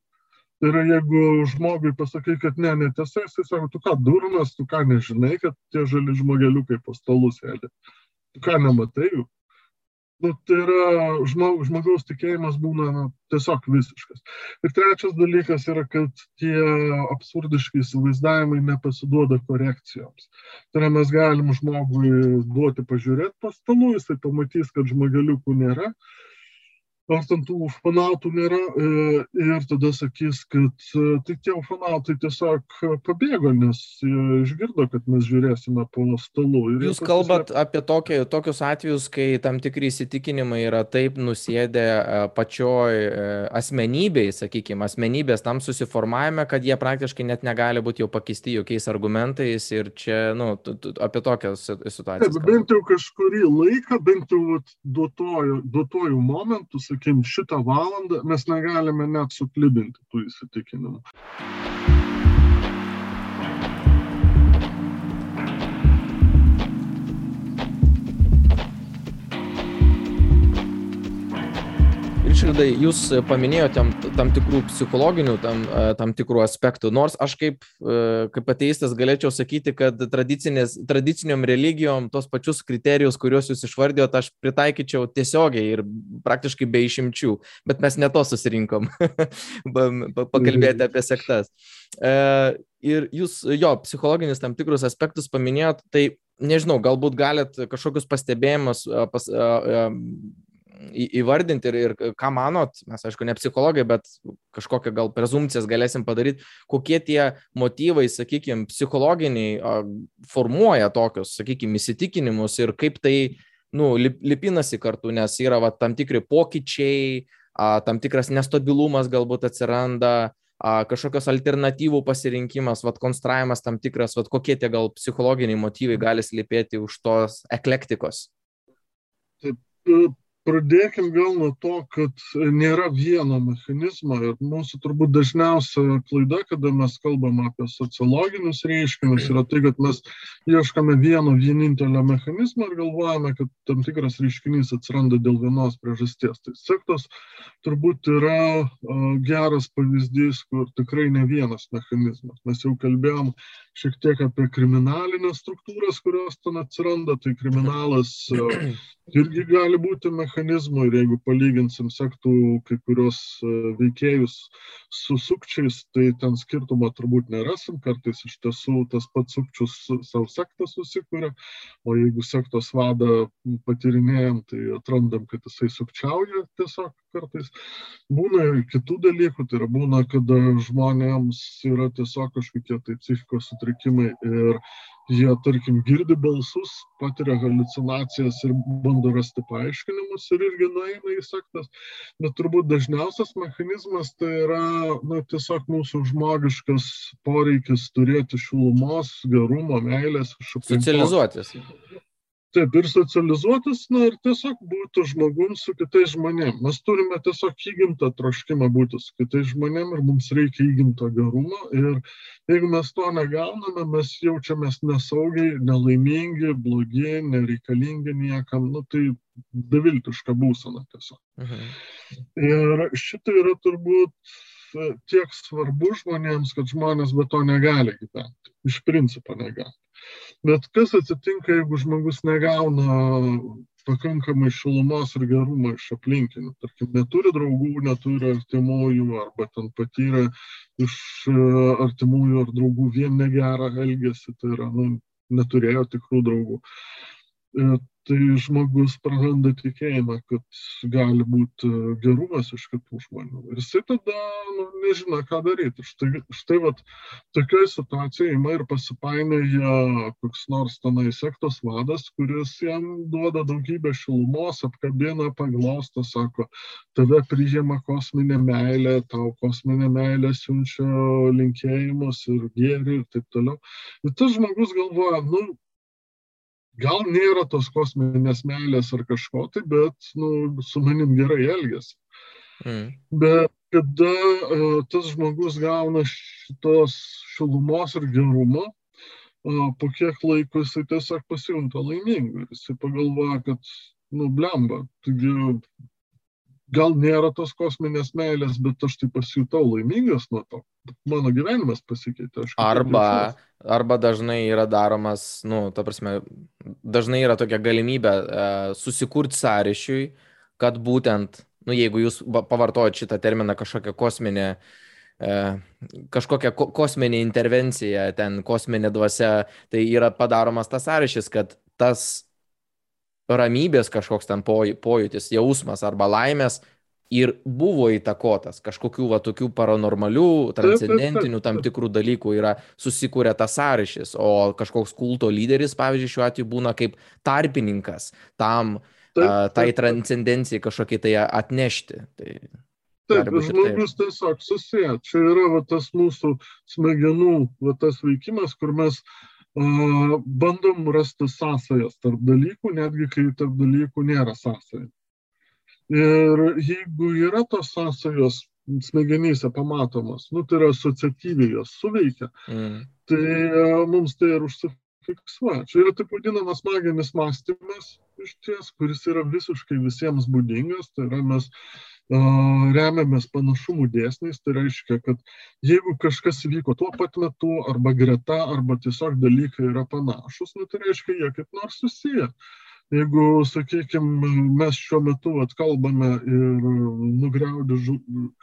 Tai yra, jeigu žmogui pasakai, kad ne, netiesa, jisai sako, tu ką, durnas, tu ką nežinai, kad tie žali žmogeliukai po stalus sėdi. Tu ką nematai jų nu, tai yra žmog, žmogaus tikėjimas būna nu, tiesiog visiškas. Ir trečias dalykas yra, kad tie absurdiški įsivaizdavimai nepasiduoda korekcijoms. Tai yra, mes galim žmogui duoti pažiūrėti pastalų, jisai pamatys, kad žmogeliukų nėra, ar ten tų ufonautų nėra e, ir tada sakys, kad e, tai tie ufonautai tiesiog pabėgo, nes išgirdo, kad mes žiūrėsime po stalu. Jūs kalbat tiesiog... apie tokį, tokius atvejus, kai tam tikri įsitikinimai yra taip nusėdę e, pačioj asmenybei, sakykime, asmenybės tam susiformavime, kad jie praktiškai net negali būti jau pakeisti jokiais argumentais ir čia, nu, apie tokias situacijas. Taip, bent jau kažkurį laiką, bent jau duotojų momentų, sakykime, sakykim, šitą valandą mes negalime net suklibinti tų įsitikinimų. Ričardai, jūs paminėjote tam, tam tikrų psichologinių, tam, e, tam tikrų aspektų, nors aš kaip, e, kaip ateistas galėčiau sakyti, kad tradiciniam religijom tos pačius kriterijus, kuriuos jūs išvardėjote, aš pritaikyčiau tiesiogiai ir praktiškai be išimčių, bet mes ne to susirinkom. Pakalbėti apie sektas. E, ir jūs jo psichologinius tam tikrus aspektus paminėjot, tai nežinau, galbūt galit kažkokius pastebėjimus pas, įvardinti ir, ir ką manot, mes aišku ne psichologai, bet kažkokią gal prezumcijas galėsim padaryti, kokie tie motyvai, sakykime, psichologiniai formuoja tokius, sakykime, įsitikinimus ir kaip tai, nu, lipinasi kartu, nes yra va, tam tikri pokyčiai, tam tikras nestabilumas galbūt atsiranda, kažkokios alternatyvų pasirinkimas, vat, konstravimas tam tikras, vat, kokie tie gal psichologiniai motyvai gali slypėti už tos eklektikos. Taip, Pradėkim gal nuo to, kad nėra vieno mechanizmo ir mūsų turbūt dažniausia klaida, kada mes kalbam apie sociologinius reiškinius, yra tai, kad mes ieškame vieno vienintelio mechanizmo ir galvojame, kad tam tikras reiškinys atsiranda dėl vienos priežasties. Tai sektos turbūt yra geras pavyzdys, kur tikrai ne vienas mechanizmas. Mes jau kalbėjom šiek tiek apie kriminalinės struktūras, kurios ten atsiranda, tai kriminalas irgi gali būti mechanizmų ir jeigu palyginsim sektų kai kurios e, veikėjus su sukčiais, tai ten skirtumo turbūt nerasim, kartais iš tiesų tas pats sukčius savo sektą susikuria, o jeigu sektos vadą patyrinėjom, tai atrandam, kad jisai sukčiauja tiesiog kartais. Būna ir kitų dalykų, tai yra būna, kada žmonėms yra tiesiog kažkokie tai psichikos sutrikimai ir jie, tarkim, girdi balsus, patiria halucinacijas ir bando rasti paaiškinimus ir irgi nueina į sektas. Bet turbūt dažniausias mechanizmas tai yra na, tiesiog mūsų žmogiškas poreikis turėti šilumos, gerumo, meilės. Socializuotis. Taip, ir socializuotis, na ir tiesiog būti žmogum su kitais žmonėmis. Mes turime tiesiog įgimtą troškimą būti su kitais žmonėmis ir mums reikia įgimto gerumo. Ir jeigu mes to negauname, mes jaučiamės nesaugiai, nelaimingi, blogi, nereikalingi niekam. Nu, tai beviltiška būsena tiesiog. Mhm. Ir šitai yra turbūt tiek svarbu žmonėms, kad žmonės be to negali gyventi. Iš principo negali. Bet kas atsitinka, jeigu žmogus negauna pakankamai šilumos ir gerumo iš aplinkinių. Tarkim, neturi draugų, neturi artimųjų, arba ten patyrė iš e, artimųjų ar draugų vien negerą elgesį, tai yra, nu, neturėjo tikrų draugų. E, tai žmogus praranda tikėjimą, kad gali būti gerumas iš kitų žmonių. Ir jisai tada nu, nežino, ką daryti. Štai, štai vat, tokioje situacijoje ima ir pasipainioja koks nors tenai sektos vadas, kuris jam duoda daugybę šilumos, apkabina, paglosto, sako, tave priima kosminė meilė, tau kosminė meilė siunčia linkėjimus ir gėrį ir taip toliau. Ir tas žmogus galvoja, nu, gal nėra tos kosminės meilės ar kažko tai, bet nu, su manim gerai elgesi. Mm. Bet kada uh, tas žmogus gauna šitos šilumos ir gerumo, uh, po kiek laiko jisai tiesiog pasijunta laimingu. Jisai pagalvoja, kad, nu, blemba, taigi gal nėra tos kosminės meilės, bet aš tai pasijutau laimingas nuo to. Mano gyvenimas pasikeitė. Arba, arba dažnai yra daromas, nu, ta prasme, dažnai yra tokia galimybė e, susikurti sąryšiui, kad būtent, nu, jeigu jūs pavartojat šitą terminą kažkokią kosminę, e, kažkokią ko, kosminę intervenciją, ten kosminė dvasia, tai yra padaromas tas sąryšis, kad tas ramybės kažkoks ten pojūtis, jausmas arba laimės ir buvo įtakotas kažkokių va tokių paranormalių, transcendentinių tam tikrų dalykų yra susikūrę tas sąryšis, o kažkoks kulto lyderis, pavyzdžiui, šiuo atveju būna kaip tarpininkas tam, taip, tai transcendencijai kažkokį tai atnešti. Tai Taip, žmogus taip. tiesiog susiję. Čia yra va, tas mūsų smegenų va, tas veikimas, kur mes bandom rasti sąsajas tarp dalykų, netgi kai tarp dalykų nėra sąsajų. Ir jeigu yra tos sąsajos smegenyse pamatomos, nu, tai yra asociatyviai jos suveikia, mm. tai mums tai ir užsifiksuoja. Čia yra taip vadinamas maginis mąstymas iš ties, kuris yra visiškai visiems būdingas, tai yra mes remiamės panašumų dėsniais, tai reiškia, kad jeigu kažkas įvyko tuo pat metu, arba greta, arba tiesiog dalykai yra panašus, nu, tai reiškia, jie kaip nors susiję. Jeigu, sakykime, mes šiuo metu atkalbame ir nugriaudė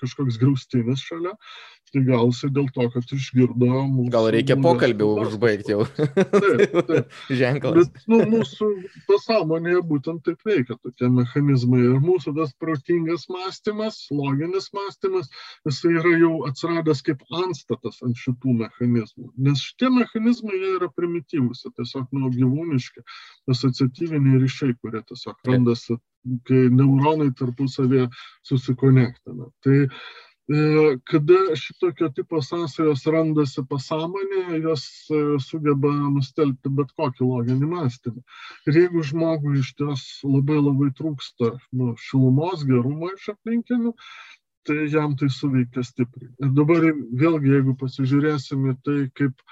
kažkoks graustinis šalia, Tai gal jisai dėl to, kad išgirdo mūsų... Gal reikia pokalbį užbaigti jau. Taip, taip. Ženklas. Bet nu, mūsų pasąmonėje būtent taip veikia tokie mechanizmai. Ir mūsų tas protingas mąstymas, loginis mąstymas, jisai yra jau atsiradęs kaip anstatas ant šitų mechanizmų. Nes šitie mechanizmai jie yra primityvus, tiesiog nu, gyvūniški, asociatyviniai ryšiai, kurie tiesiog randasi, kai neuronai tarpusavėje susikonektina. Tai E, kada šitokio tipo sąsajos randasi pasąmonėje, jos e, sugeba nustelbti bet kokį loginį mąstymą. Ir jeigu žmogui iš ties labai labai trūksta nu, šilumos, gerumo iš aplinkinių, tai jam tai suveikia stipriai. Ir dabar vėlgi, jeigu pasižiūrėsim į tai, kaip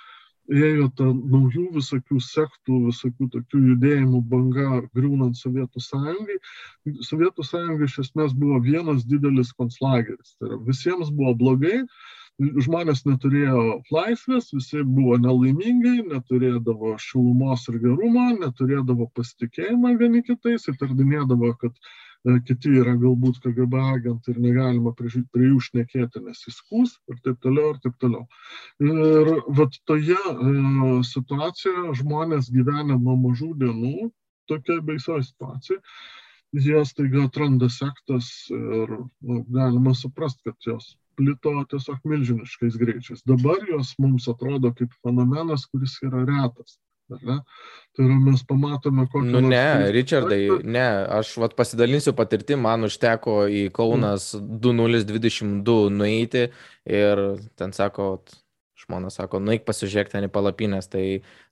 ėjo ta naujų visokių sektų, visokių tokių judėjimų banga griūnant Sovietų sąjungai. Sovietų sąjunga iš esmės buvo vienas didelis konclageris. Tai yra, visiems buvo blogai, žmonės neturėjo laisvės, visi buvo nelaimingi, neturėdavo šilumos ir gerumo, neturėdavo pasitikėjimą vieni kitais, įtardinėdavo, kad kiti yra galbūt KGB agentai ir negalima prie, prie jų šnekėti, nes jis skūs ir taip toliau, ir taip toliau. Ir vat toje e, situacijoje žmonės gyvena nuo mažų dienų, tokia baisioji situacija, jie staiga atranda sektas ir nu, galima suprasti, kad jos plito tiesiog milžiniškais greičiais. Dabar jos mums atrodo kaip fenomenas, kuris yra retas. Ne? Tai yra mes pamatome, kokią... Nu ne, Richardai, ne, aš vat, pasidalinsiu patirtim, man užteko į Kaunas mm. 2022 nueiti ir ten sako, žmona sako, nueik pasižiūrėk ten į palapinės. Tai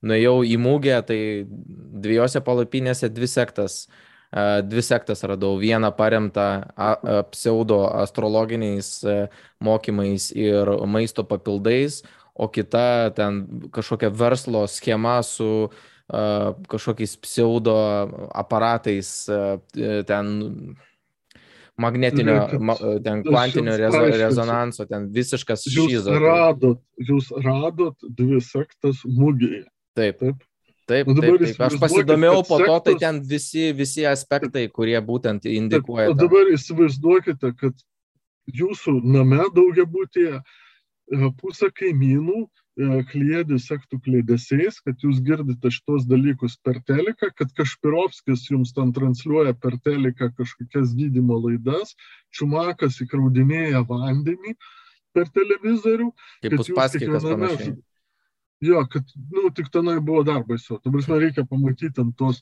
nuėjau į mūgę, tai dviejose palapinėse dvi sektas dvi sektas radau. Vieną paremtą pseudo astrologiniais e, mokymais ir maisto papildais, o kita ten kažkokia verslo schema su uh, kažkokiais pseudo aparatais, uh, ten magnetinio, ma, ten kvantinio rezo, rezonanso, ten visiškas šizas. Jūs radot, jūs radot dvi sektas mūgėje. Taip. Taip. Taip, nu, taip, taip. Aš pasidomėjau po to, tai ten visi, visi aspektai, kurie būtent indikuoja. Taip, o dabar įsivaizduokite, kad jūsų name daugia būtėje pusę kaimynų e, klėdė sektų klėdėsiais, kad jūs girdite šitos dalykus per teliką, kad Kašpirovskis jums ten transliuoja per teliką kažkokias gydimo laidas, Čumakas įkraudinėja vandenį per televizorių. Kaip bus paskaitas panašiai. Jo, kad, nu, tik tenai buvo dar baisiau. Prasme, reikia pamatyti ant tos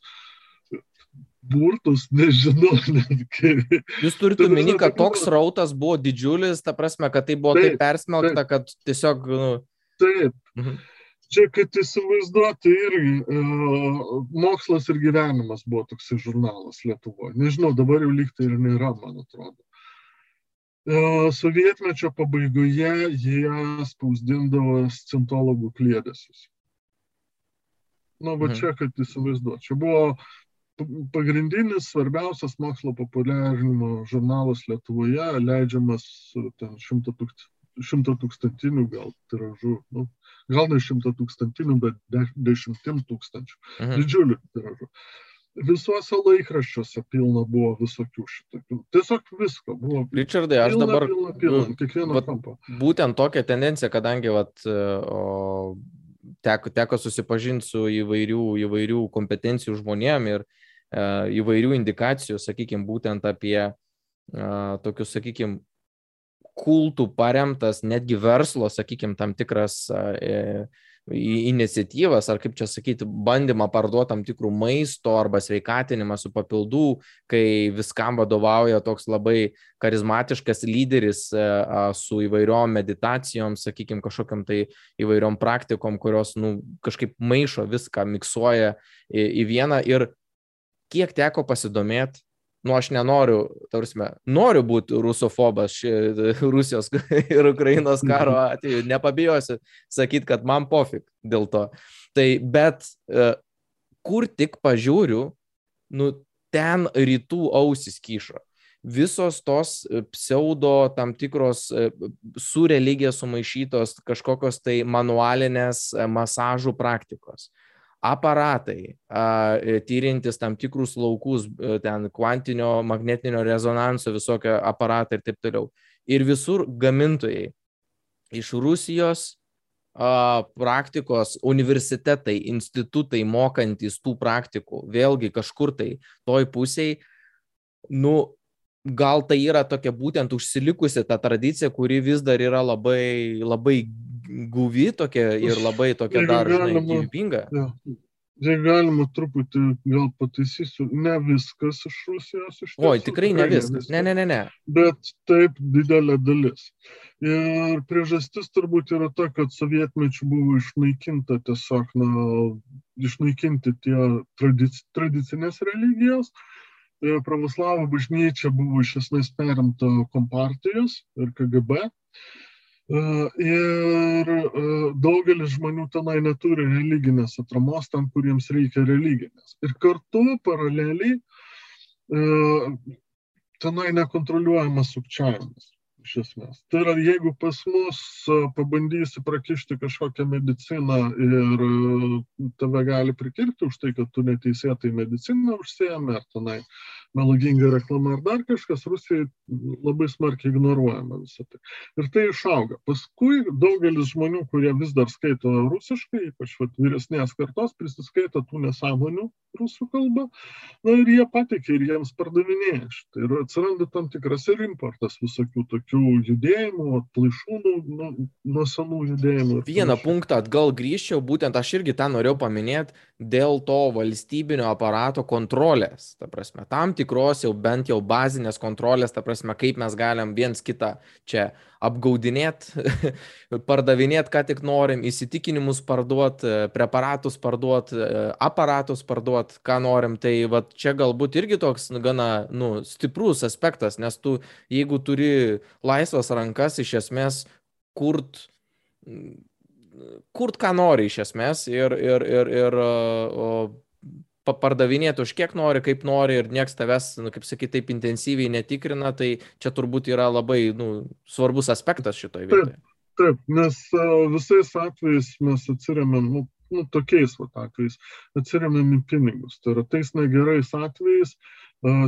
burtus, nežinau. Netgi. Jūs turite omeny, kad toks rautas buvo didžiulis, ta prasme, kad tai buvo taip, taip persmelkta, kad tiesiog... Nu... Taip. Mhm. Čia, kad įsivaizduoti irgi, e, mokslas ir gyvenimas buvo toksai žurnalas Lietuvoje. Nežinau, dabar jau lygtai ir nėra, man atrodo. E, sovietmečio pabaigoje jie spausdindavo scintologų klėdesius. Na, va mhm. čia, kad įsivaizduoti. Čia buvo pagrindinis svarbiausias mokslo populiarinimo žurnalas Lietuvoje, leidžiamas ten šimto, tūkst, šimto tūkstantinių gal tiražų, nu, gal ne šimto tūkstantinių, bet de, dešimtim tūkstančių. Mhm. Didžiulių tiražų. Visuose laikraščiuose pilna buvo visokių šitokių. Tiesiog visko buvo. Richardai, aš pilna, dabar. Pilna, pilna, nu, kiekvieną vat, kampą. Būtent tokia tendencija, kadangi vat, o, teko, teko susipažinti su įvairių, įvairių kompetencijų žmonėm ir E, įvairių indikacijų, sakykime, būtent apie e, tokius, sakykime, kultų paremtas, netgi verslo, sakykime, tam tikras e, iniciatyvas, ar kaip čia sakyti, bandymą parduoti tam tikrų maisto arba sveikatinimą su papildų, kai viskam vadovauja toks labai charizmatiškas lyderis su įvairiom meditacijom, sakykime, kažkokiam tai įvairiom praktikom, kurios nu, kažkaip maišo viską, miksuoja į, į vieną ir kiek teko pasidomėti, nu aš nenoriu, tarsi, noriu būti rusofobas ši, Rusijos ir Ukrainos karo mhm. atveju, nepabijosiu sakyti, kad man pofik dėl to. Tai bet e, kur tik pažiūriu, nu ten rytų ausis kyšo. Visos tos e, pseudo tam tikros e, su religija sumaišytos kažkokios tai manualinės masažų praktikos aparatai, e, tyrintis tam tikrus laukus, ten kvantinio magnetinio rezonanso visokio aparatai ir taip toliau. Ir visur gamintojai iš Rusijos praktikos universitetai, institutai mokantis tų praktikų, vėlgi kažkur tai toj pusiai, nu, gal tai yra tokia būtent užsilikusi ta tradicija, kuri vis dar yra labai, labai guvi tokia ir labai tokia dar, žinai, gyvybinga. Ja. Jei galima truputį gal pataisysiu, ne viskas iš Rusijos iš tiesų. Oi, tikrai ne viskas. Ne, ne, ne, ne. Bet taip didelė dalis. Ir priežastis turbūt yra ta, kad sovietmečių buvo išnaikinta tiesiog, na, išnaikinti tie tradic, tradicinės religijos. Pravoslavų bažnyčia buvo iš esmės perimta kompartijos ir KGB. Ir daugelis žmonių tenai neturi religinės atramos tam, kuriems reikia religinės. Ir kartu paraleliai tenai nekontroliuojamas sukčiavimas iš esmės. Tai yra, jeigu pas mus pabandysi prakišti kažkokią mediciną ir tave gali prikirti už tai, kad tu neteisėtai mediciną užsiemi, ar tenai melaginga reklama ar dar kažkas, Rusijai labai smarkiai ignoruojama visą tai. Ir tai išauga. Paskui daugelis žmonių, kurie vis dar skaito rusiškai, ypač vat, vyresnės kartos, prisiskaito tų nesąmonių rusų kalba, na ir jie patikė ir jiems pardavinėja. Tai ir atsiranda tam tikras ir importas visokių tokių tokių judėjimų, atplaišų nuo, nuo senų judėjimų. Vieną punktą atgal grįžčiau, būtent aš irgi tą norėjau paminėti, dėl to valstybinio aparato kontrolės, ta prasme, tam tikros jau bent jau bazinės kontrolės, ta prasme, kaip mes galim viens kitą čia apgaudinėti, pardavinėti, ką tik norim, įsitikinimus parduoti, preparatus parduoti, aparatus parduoti, ką norim, tai va čia galbūt irgi toks gana nu, stiprus aspektas, nes tu, jeigu turi laisvas rankas, iš esmės kurt kurt ką nori iš esmės ir, ir, ir, ir o, pardavinėti už kiek nori, kaip nori ir nieks tavęs, nu, kaip sakyti, taip intensyviai netikrina, tai čia turbūt yra labai nu, svarbus aspektas šitoje vietoje. Taip, taip, nes visais atvejais mes atsiriamėm, nu, nu, tokiais vat, atvejais, atsiriamėm į pinigus. Tai yra tais negerais atvejais,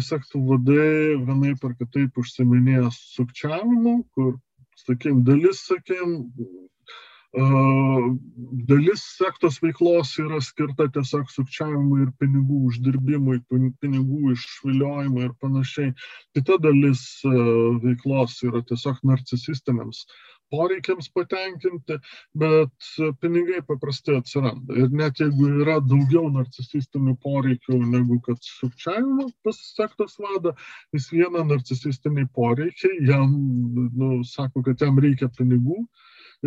sektų vadai vienai par kitaip užsiminėjo sukčiavimu, kur, sakym, dalis, sakym, Dalis sektos veiklos yra skirta tiesiog sukčiavimui ir pinigų uždirbimui, pinigų išviliojimui ir panašiai. Kita dalis veiklos yra tiesiog narcisistiniams poreikiams patenkinti, bet pinigai paprastai atsiranda. Ir net jeigu yra daugiau narcisistinių poreikių negu kad sukčiavimo pas sektos vada, vis viena narcisistiniai poreikiai jam, nu, sako, kad jam reikia pinigų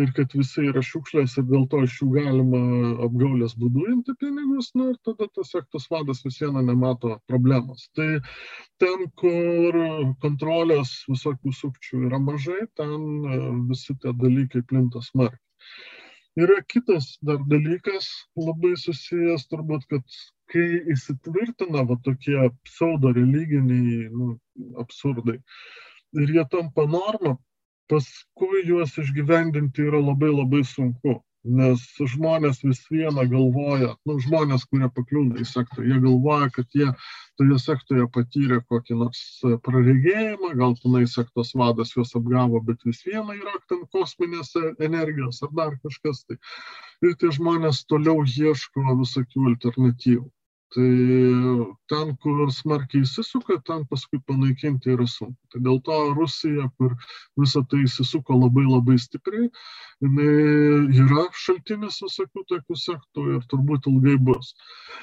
ir kad visi yra šiukšlės ir dėl to iš jų galima apgaulės būdu imti pinigus, na ir tada tas sektos vadas vis viena nemato problemos. Tai ten, kur kontrolės visokių sukčių yra mažai, ten e, visi tie dalykai plinta smarkiai. Yra kitas dar dalykas, labai susijęs turbūt, kad kai įsitvirtina va tokie pseudo religiniai nu, absurdai ir jie tampa norma, paskui juos išgyvendinti yra labai labai sunku, nes žmonės vis viena galvoja, nu, žmonės, kurie pakliūna į sektorių, jie galvoja, kad jie toje sektoriuje patyrė kokį nors praregėjimą, gal tenai sektos vadas juos apgavo, bet vis viena yra ten kosminės energijos ar dar kažkas. Tai. Ir tie žmonės toliau ieško visokių alternatyvų. Tai ten, kur smarkiai įsisuka, ten paskui panaikinti yra sunku. Tai dėl to Rusija, kur visą tai įsisuko labai labai stipriai, jinai yra šaltinis visokių tokių sektų ir turbūt ilgai bus.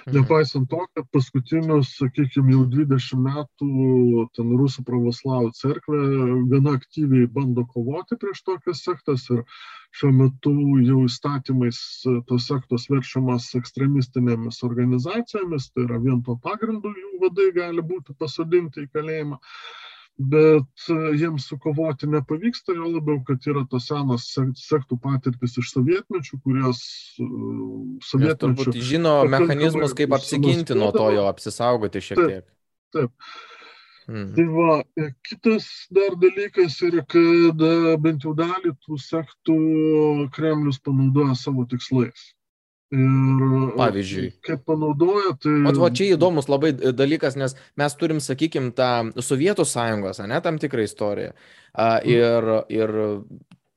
Mhm. Nepaisant to, kad paskutinius, sakykime, jau 20 metų ten Rusų pravoslavų cerkvė gana aktyviai bando kovoti prieš tokias sektas ir šiuo metu jau įstatymais e, tos sektos verčiamas ekstremistinėmis organizacijomis, tai yra vien to pagrindu jų vadai gali būti pasodinti į kalėjimą, bet e, jiems sukovoti nepavyksta, jo labiau, kad yra tos senos sektų patirtis iš sovietmečių, kurios e, sovietmečių... Žino mechanizmus, kaip apsiginti nuo to jo, apsisaugoti šiek tiek. Taip. taip. Mhm. Tai va, e, kitas dar dalykas yra, kad e, bent jau dalį tų sektų Kremlius panaudoja savo tikslais. Ir, e, Pavyzdžiui. Kaip panaudoja, tai... O va, čia įdomus labai dalykas, nes mes turim, sakykime, tą Sovietų sąjungos, ne, tam tikrą istoriją. Mhm. Ir, ir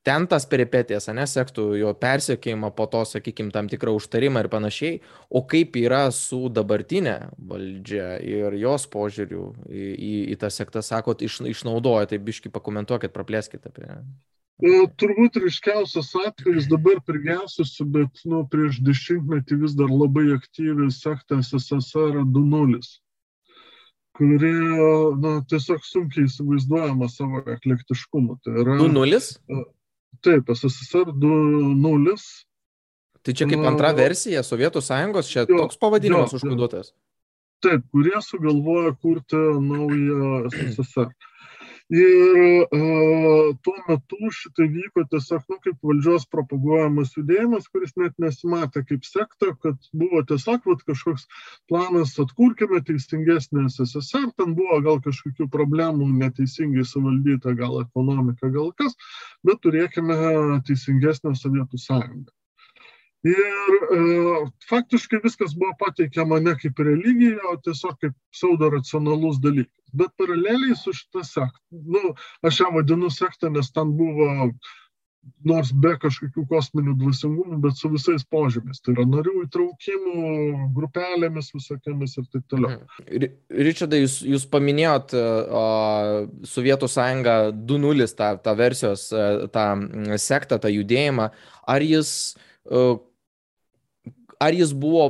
ten tas peripetijas, ne, sektų jo persiekėjimą, po to, sakykime, tam tikrą užtarimą ir panašiai, o kaip yra su dabartinė valdžia ir jos požiūriu į, į, į tą sektą, sakot, iš, išnaudoja, tai biški pakomentuokit, praplėskite apie. E, turbūt ryškiausias atvejis dabar prigiausias, bet nu, prieš dešimtmetį vis dar labai aktyvi sekta SSR 2.0 kuri na, tiesiog sunkiai įsivaizduojama savo eklektiškumu. Tai yra 2.0? Taip, SSR 2.0. Tai čia kaip antra versija Sovietų sąjungos, čia jo, toks pavadinimas užkoduotas. Taip, kurie sugalvoja kurti naują SSR. Ir uh, tuo metu šitai vyko tiesiog, nu, kaip valdžios propaguojamas judėjimas, kuris net nesimatė kaip sekta, kad buvo tiesiog vat, kažkoks planas, atkurkime teisingesnį SSR, ten buvo gal kažkokių problemų, neteisingai suvaldyta gal ekonomika, gal kas, bet turėkime teisingesnę Sovietų sąjungą. Ir e, faktiškai viskas buvo pateikiama ne kaip religija, o tiesiog kaip pseudo racionalus dalykas. Bet paraleliai su šita sekta, nu, aš ją vadinu sektą, nes ten buvo nors be kažkokių kosminių dvasingumų, bet su visais požymės. Tai yra narių įtraukimų, grupelėmis visokiamis ir taip toliau. Mhm. Ričardai, jūs, jūs paminėjot uh, Sovietų sąjungą 2.0, tą, tą versijos, tą sektą, tą judėjimą. Ar jis, uh, ar jis buvo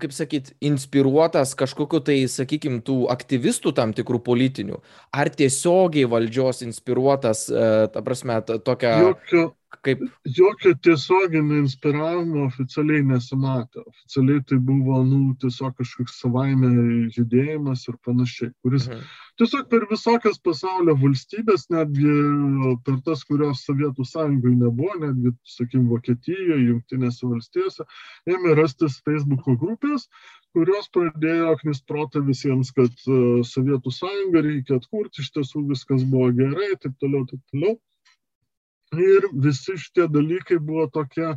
kaip sakyt, inspiruotas kažkokiu tai, sakykime, tų aktyvistų tam tikrų politinių, ar tiesiogiai valdžios inspiruotas, ta prasme, tokia... Jokio, Kaip... Jokio tiesioginio inspiravimo oficialiai nesimatė. Oficialiai tai buvo, nu, tiesiog kažkoks savaime judėjimas ir panašiai, kuris mhm. tiesiog per visokias pasaulio valstybės, netgi per tas, kurios Sovietų sąjungoje nebuvo, netgi, sakykim, Vokietijoje, Junktinėse valstijose, ėmė rastis Facebook'o grupės, kurios pradėjo knisproti visiems, kad uh, Sovietų sąjungą reikia atkurti, iš tiesų viskas buvo gerai, taip toliau, taip toliau. Ir visi šitie dalykai buvo tokie,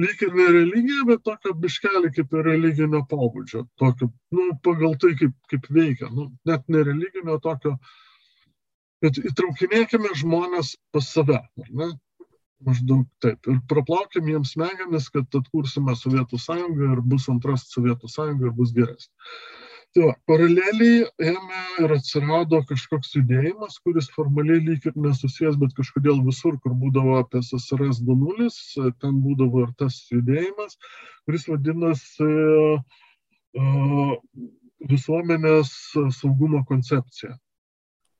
lyg ir ne religija, bet tokio biškelį kaip ir religinio pobūdžio. Tokio, nu, pagal tai, kaip, kaip veikia. Nu, net ne religinio tokio, bet įtraukinėkime žmonės pas save. Ne? Maždaug taip. Ir praplaukim jiems smegenis, kad atkursime Sovietų sąjungą ir bus antras Sovietų sąjunga ir bus geresnė. Tai va, paraleliai ėmė ir atsirado kažkoks judėjimas, kuris formaliai lyg ir nesusijęs, bet kažkodėl visur, kur būdavo apie SSRS 2.0, ten būdavo ir tas judėjimas, kuris vadinasi uh, visuomenės saugumo koncepcija.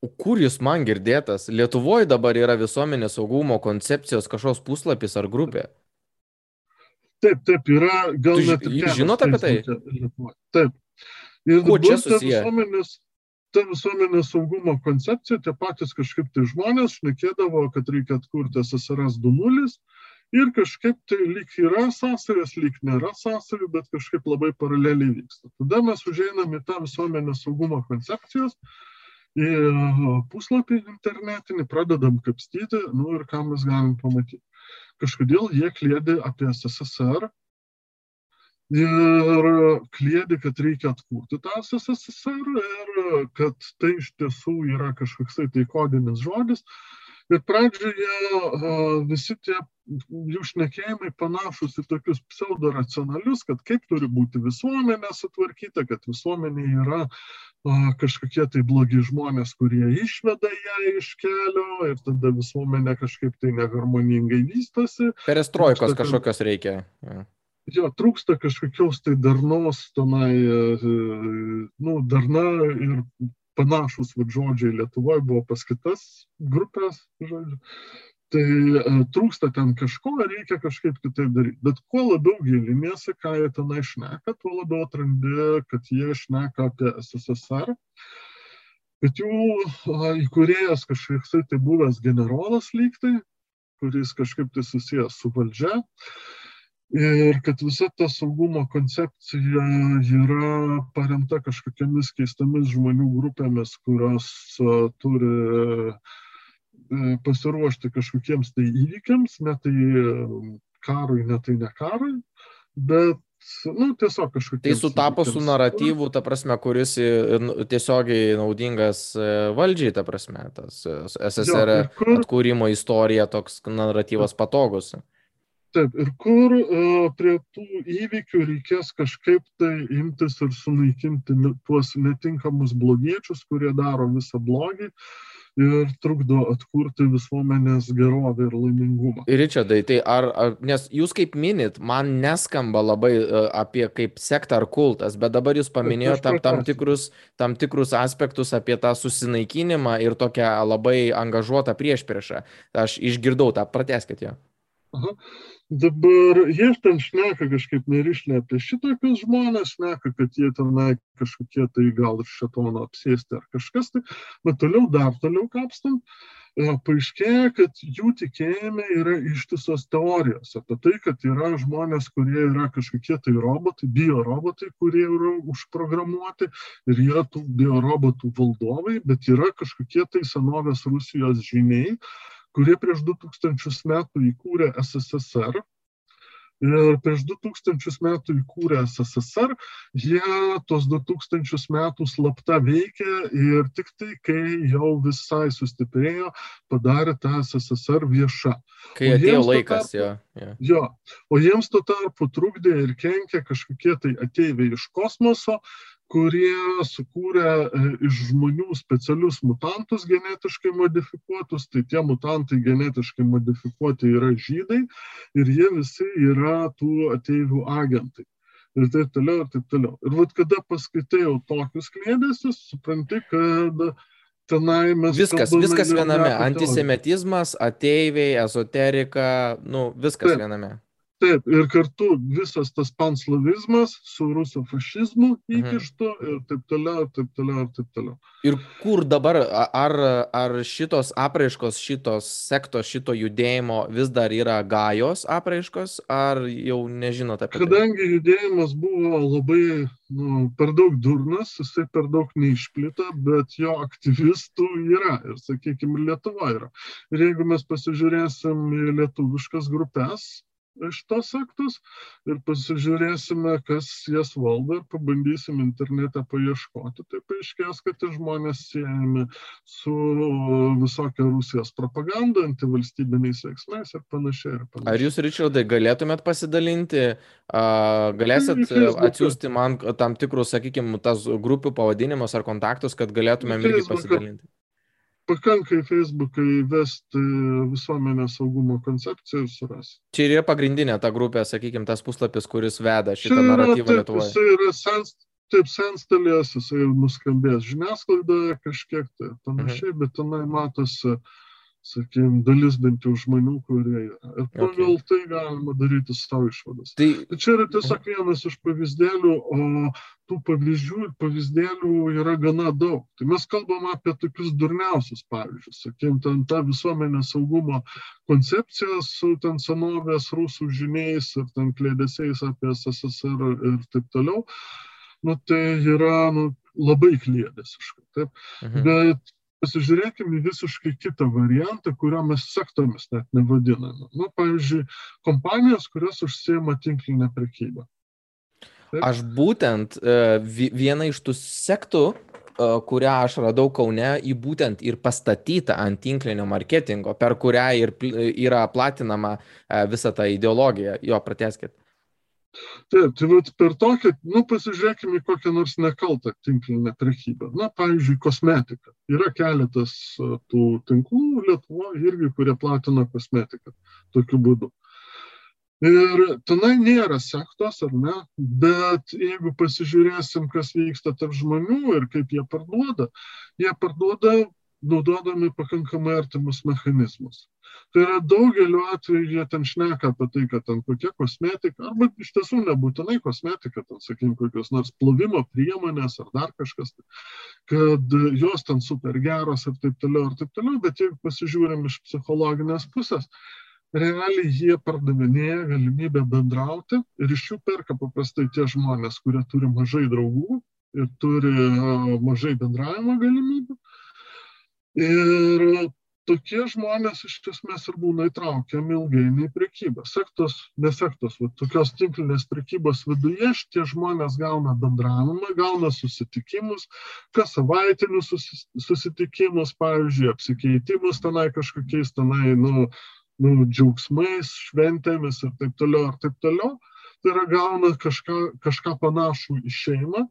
O kur jūs man girdėtas? Lietuvoje dabar yra visuomenės saugumo koncepcijos kažkoks puslapis ar grupė? Taip, taip, yra gal tu, net ir. Žinot apie tai? Taip. Ir Kuo čia susiję? Visuomenės, ta visuomenės saugumo koncepcija, tie patys kažkaip tai žmonės šnekėdavo, kad reikia atkurti SSRS 2.0 ir kažkaip tai lyg yra sąsajas, lyg nėra sąsajų, bet kažkaip labai paraleliai vyksta. Tada mes užeinam į tą visuomenės saugumo koncepcijos į puslapį internetinį, pradedam kapstyti, nu ir ką mes galim pamatyti. Kažkodėl jie klėdė apie SSR, ir kliedi, kad reikia atkurti tą SSSR ir kad tai iš tiesų yra kažkoksai tai kodinis žodis. Ir pradžioje visi tie jų šnekėjimai panašus į tokius pseudoracionalius, kad kaip turi būti visuomenė sutvarkyta, kad visuomenė yra kažkokie tai blogi žmonės, kurie išveda ją iš kelio ir tada visuomenė kažkaip tai neharmoningai vystosi. Perestroikos kažkokios reikia. Jo trūksta kažkokios tai darnos tenai, e, nu, darna ir panašus va, žodžiai Lietuvoje buvo pas kitas grupės, žodžiu. Tai e, trūksta ten kažko, reikia kažkaip kitaip daryti. Bet kuo labiau giliniesi, ką jie tenai šneka, tuo labiau atrandi, kad jie šneka apie SSSR. Bet jų įkūrėjas kažkoks tai buvęs generolas lygtai, kuris kažkaip tai susijęs su valdžia. Uh, ir kad visa ta saugumo koncepcija yra paremta kažkokiamis keistomis žmonių grupėmis, kurios turi e, pasiruošti kažkokiems tai įvykiams, ne tai karui, ne tai ne karui, bet nu, tiesiog kažkokie. Tai sutapo su naratyvu, ta prasme, kuris tiesiogiai naudingas e, valdžiai, ta prasme, tas e, SSR jo, kur... atkūrimo istorija, toks naratyvas patogus. Taip, ir kur uh, prie tų įvykių reikės kažkaip tai imtis ir sunaikinti tuos netinkamus blogiečius, kurie daro visą blogį ir trukdo atkurti visuomenės gerovę ir laimingumą. Ričardai, tai ar, ar, nes jūs kaip minit, man neskamba labai uh, apie kaip sektą ar kultas, bet dabar jūs paminėjote tam, tam, tikrus, tam tikrus aspektus apie tą susinaikinimą ir tokią labai angažuotą priešpriešą. Aš išgirdau tą, prateskite jo. Aha. Dabar jie ten šneka kažkaip nerišliai apie šitokius žmonės, šneka, kad jie tenai kažkokie tai gal ir šetono apsėsti ar kažkas tai, bet toliau dar toliau kapstam, e, paaiškėja, kad jų tikėjime yra ištisos teorijos apie tai, kad yra žmonės, kurie yra kažkokie tai robotai, biorobotai, kurie yra užprogramuoti ir yra tų biorobotų valdovai, bet yra kažkokie tai senovės Rusijos žiniai, kurie prieš 2000 metų įkūrė SSSR Ir prieš 2000 metų įkūrė SSSR, jie tos 2000 metų slapta veikė ir tik tai, kai jau visai sustiprėjo, padarė tą SSSR viešą. Kai atėjo laikas, tarpu, jo, jo. jo. O jiems tuo tarpu trukdė ir kenkė kažkokie tai ateiviai iš kosmoso, kurie sukūrė e, iš žmonių specialius mutantus genetiškai modifikuotus, tai tie mutantai genetiškai modifikuoti yra žydai ir jie visi yra tų ateivių agentai. Ir taip toliau, ir taip toliau. Ir vad kada paskaitai jau tokius klėdėsius, supranti, kad tenai mes. Viskas, viskas viename. Antisemitizmas, ateiviai, ezoterika, nu, viskas taip. viename. Taip, ir kartu visas tas panslavizmas su rusų fašizmu įkištu mhm. ir taip toliau, ir taip toliau, ir taip toliau. Ir kur dabar, ar, ar šitos apraiškos, šitos sektos, šito judėjimo vis dar yra gajos apraiškos, ar jau nežinote apie tai? Kadangi judėjimas buvo labai nu, per daug durnas, jisai per daug neišplito, bet jo aktyvistų yra ir, sakykime, Lietuva yra. Ir jeigu mes pasižiūrėsim į lietuviškas grupės, šitos sektos ir pasižiūrėsime, kas jas valdo ir pabandysim internete paieškoti. Tai paaiškės, kad tie žmonės siejami su visokia Rusijos propaganda, antivalstybiniais veiksmais ir panašiai. Ir panašiai. Ar jūs, Ričardai, galėtumėt pasidalinti, galėsit atsiųsti man tam tikrus, sakykime, tas grupių pavadinimus ar kontaktus, kad galėtumėm irgi pasidalinti? Pakanka į Facebooką įvesti visuomenės saugumo koncepciją ir surasti. Čia ir yra pagrindinė ta grupė, sakykime, tas puslapis, kuris veda šitą Čia naratyvą Lietuvoje. Jis yra sens, taip senstelės, jisai nuskambės žiniasklaidoje kažkiek tai panašiai, mhm. bet tenai matosi uh, sakykime, dalis bent jau žmonių, kurie yra. Ir pagal okay. tai galima daryti savo išvadas. Tai... čia yra tiesiog vienas iš pavyzdėlių, o tų pavyzdžių ir pavyzdėlių yra gana daug. Tai mes kalbam apie tokius durniausius pavyzdžius. Sakykime, ten ta visuomenės saugumo koncepcija su ten senovės rusų žiniais ir ten klėdėsiais apie SSSR ir taip toliau. Nu, tai yra nu, labai klėdėsiška. Taip? Mhm. Bet pasižiūrėkime visiškai kitą variantą, kurio mes sektomis net nevadiname. Nu, pavyzdžiui, kompanijos, kurios užsiema tinklinę prekybą. Taip? Aš būtent e, vieną iš tų sektų, e, kurią aš radau Kaune, į būtent ir pastatyta ant tinklinio marketingo, per kurią ir yra platinama e, visa ta ideologija. Jo, prateskit. Taip, tai vat per tokią, nu, pasižiūrėkime į kokią nors nekaltą tinklinę prekybą. Na, pavyzdžiui, kosmetika. Yra keletas tų tinklų Lietuvoje irgi, kurie platina kosmetiką tokiu būdu. Ir tenai nėra sektos, ar ne, bet jeigu pasižiūrėsim, kas vyksta tarp žmonių ir kaip jie parduoda, jie parduoda naudodami pakankamai artimus mechanizmus. Tai yra daugeliu atveju jie ten šneka apie tai, kad ten kokia kosmetika, arba iš tiesų nebūtinai kosmetika, ten, sakykime, kokios nors plovimo priemonės ar dar kažkas, kad jos ten super geros ir taip toliau ir taip toliau, bet jeigu pasižiūrim iš psichologinės pusės, realiai jie pardavinėja galimybę bendrauti ir iš jų perka paprastai tie žmonės, kurie turi mažai draugų ir turi mažai bendravimo galimybių. Ir tokie žmonės iš esmės ir būna įtraukiami ilgainiui į prekybą. Sektos, nesektos, va, tokios tinklinės prekybos viduje šitie žmonės gauna bendravimą, gauna susitikimus, kas savaitinius susitikimus, pavyzdžiui, apsikeitimus tenai kažkokiais tenai, nu, nu, džiaugsmais, šventėmis ir taip toliau, ir taip toliau. Tai yra gauna kažką, kažką panašų į šeimą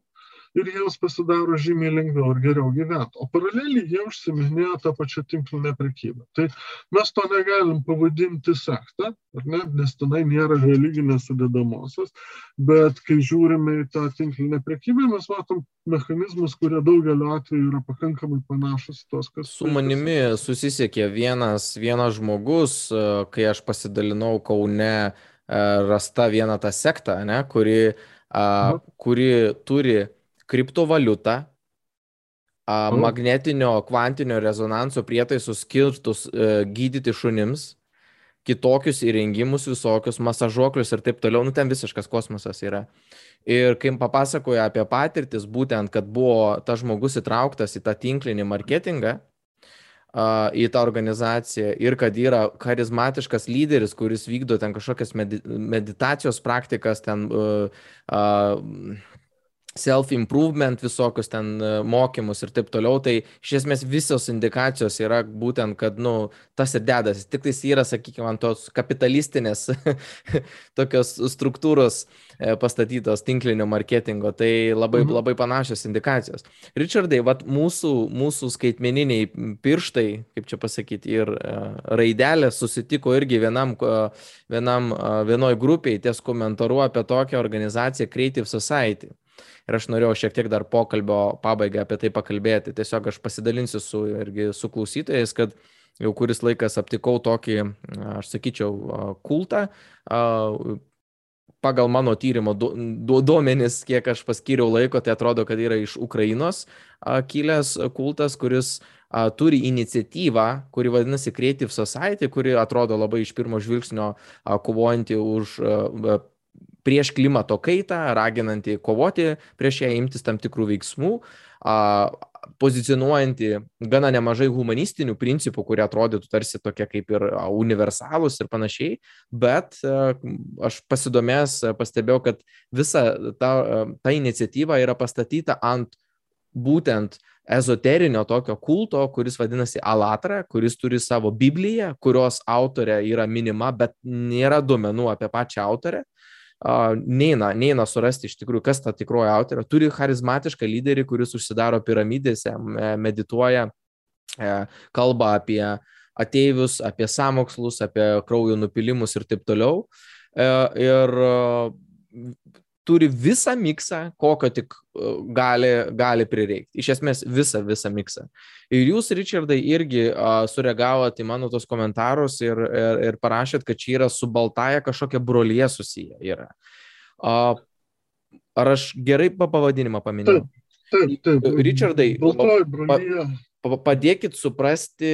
ir jiems pasidaro žymiai lengviau ir geriau gyventi. O paraleliai jie užsiminėjo tą pačią tinklinę prekybą. Tai mes to negalim pavadinti sektą, ne, nes tenai nėra religinės sudėdamosios, bet kai žiūrime į tą tinklinę prekybą, mes matom mechanizmus, kurie daugeliu atveju yra pakankamai panašus tos, kas. Su manimi susisiekė vienas, vienas žmogus, kai aš pasidalinau Kaune e, rasta vieną tą sektą, ne, kuri, a, kuri turi kriptovaliutą, oh. magnetinio kvantinio rezonanso prietaisus skirtus e, gydyti šunims, kitokius įrengimus visokius, masažuoklius ir taip toliau, nu ten visiškas kosmosas yra. Ir kai papasakoja apie patirtis, būtent, kad buvo tas žmogus įtrauktas į tą tinklinį marketingą, į tą organizaciją ir kad yra charizmatiškas lyderis, kuris vykdo ten kažkokias meditacijos praktikas, ten uh, uh, self-improvement visokius ten e, mokymus ir taip toliau, tai iš esmės visos indikacijos yra būtent, kad, nu, tas ir dedasi. Tik tai yra, sakykime, ant tos kapitalistinės tokios struktūros e, pastatytos tinklinio marketingo, tai labai, mhm. labai panašios indikacijos. Richardai, vat mūsų, mūsų skaitmeniniai pirštai, kaip čia pasakyti, ir e, raidelė susitiko irgi vienam, vienam vienoj grupiai ties komentaru apie tokią organizaciją Creative Society ir aš norėjau šiek tiek dar pokalbio pabaigą apie tai pakalbėti. Tiesiog aš pasidalinsiu su, irgi su klausytojais, kad jau kuris laikas aptikau tokį, aš sakyčiau, kultą. Pagal mano tyrimo duomenis, kiek aš paskyriau laiko, tai atrodo, kad yra iš Ukrainos kilęs kultas, kuris turi iniciatyvą, kuri vadinasi Creative Society, kuri atrodo labai iš pirmo žvilgsnio kovojanti už prieš klimato kaitą, raginanti kovoti prieš ją, imtis tam tikrų veiksmų, pozicionuojanti gana nemažai humanistinių principų, kurie atrodytų tarsi tokie kaip ir universalūs ir panašiai, bet aš pasidomęs pastebėjau, kad visa ta, ta iniciatyva yra pastatyta ant būtent ezoterinio tokio kulto, kuris vadinasi Alatra, kuris turi savo Bibliją, kurios autorė yra minima, bet nėra duomenų apie pačią autorę neina, neina surasti iš tikrųjų, kas ta tikroji autorė. Turi charizmatišką lyderį, kuris užsidaro piramidėse, medituoja, e, kalba apie ateivius, apie samokslus, apie kraujo nupilimus ir taip toliau. E, ir turi visą miksą, kokio tik e, gali, gali prireikti. Iš esmės visą, visą miksą. Ir jūs, Richardai, irgi uh, sureagavote į mano tos komentarus ir, ir, ir parašėt, kad čia yra su Baltaja kažkokia brolyje susiję. Yra. Uh, ar aš gerai pavadinimą paminėjau? Taip, taip. taip. Richardai, Baltoji brolyje. Pa, padėkit suprasti,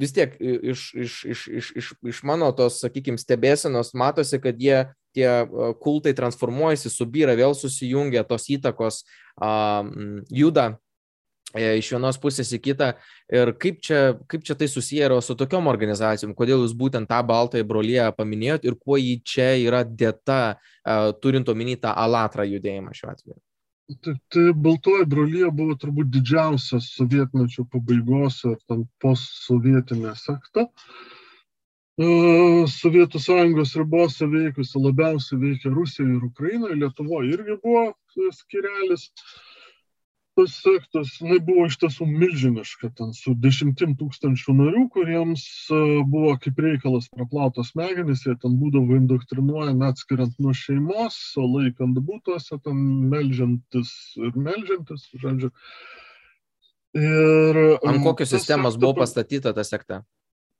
vis tiek iš, iš, iš, iš, iš, iš mano tos, sakykime, stebėsenos matosi, kad jie tie kultai transformuojasi, subyra, vėl susijungia, tos įtakos juda e, iš vienos pusės į kitą. Ir kaip čia, kaip čia tai susiję yra su tokiom organizacijom, kodėl jūs būtent tą baltąją brolyje paminėjot ir kuo jį čia yra dėta, turint omeny tą alatrą judėjimą šiuo atveju. Tai, tai baltoji brolyje buvo turbūt didžiausias sovietmečio pabaigos ar ten postsovietinė sekta. Uh, Sovietų sąjungos ribose veikusi labiausiai veikia Rusija ir Ukraina, Lietuvoje irgi buvo skirelis. Tas sektas, buvo iš tiesų milžiniška, ten su dešimtim tūkstančių narių, kuriems buvo kaip reikalas praplautos smegenys, jie ten būdavo indoktrinuojami atskiriant nuo šeimos, laikant būtuose, ten melžiantis ir melžiantis, žodžiu. Ir, Ant kokios sistemos buvo pastatyta ta sekta?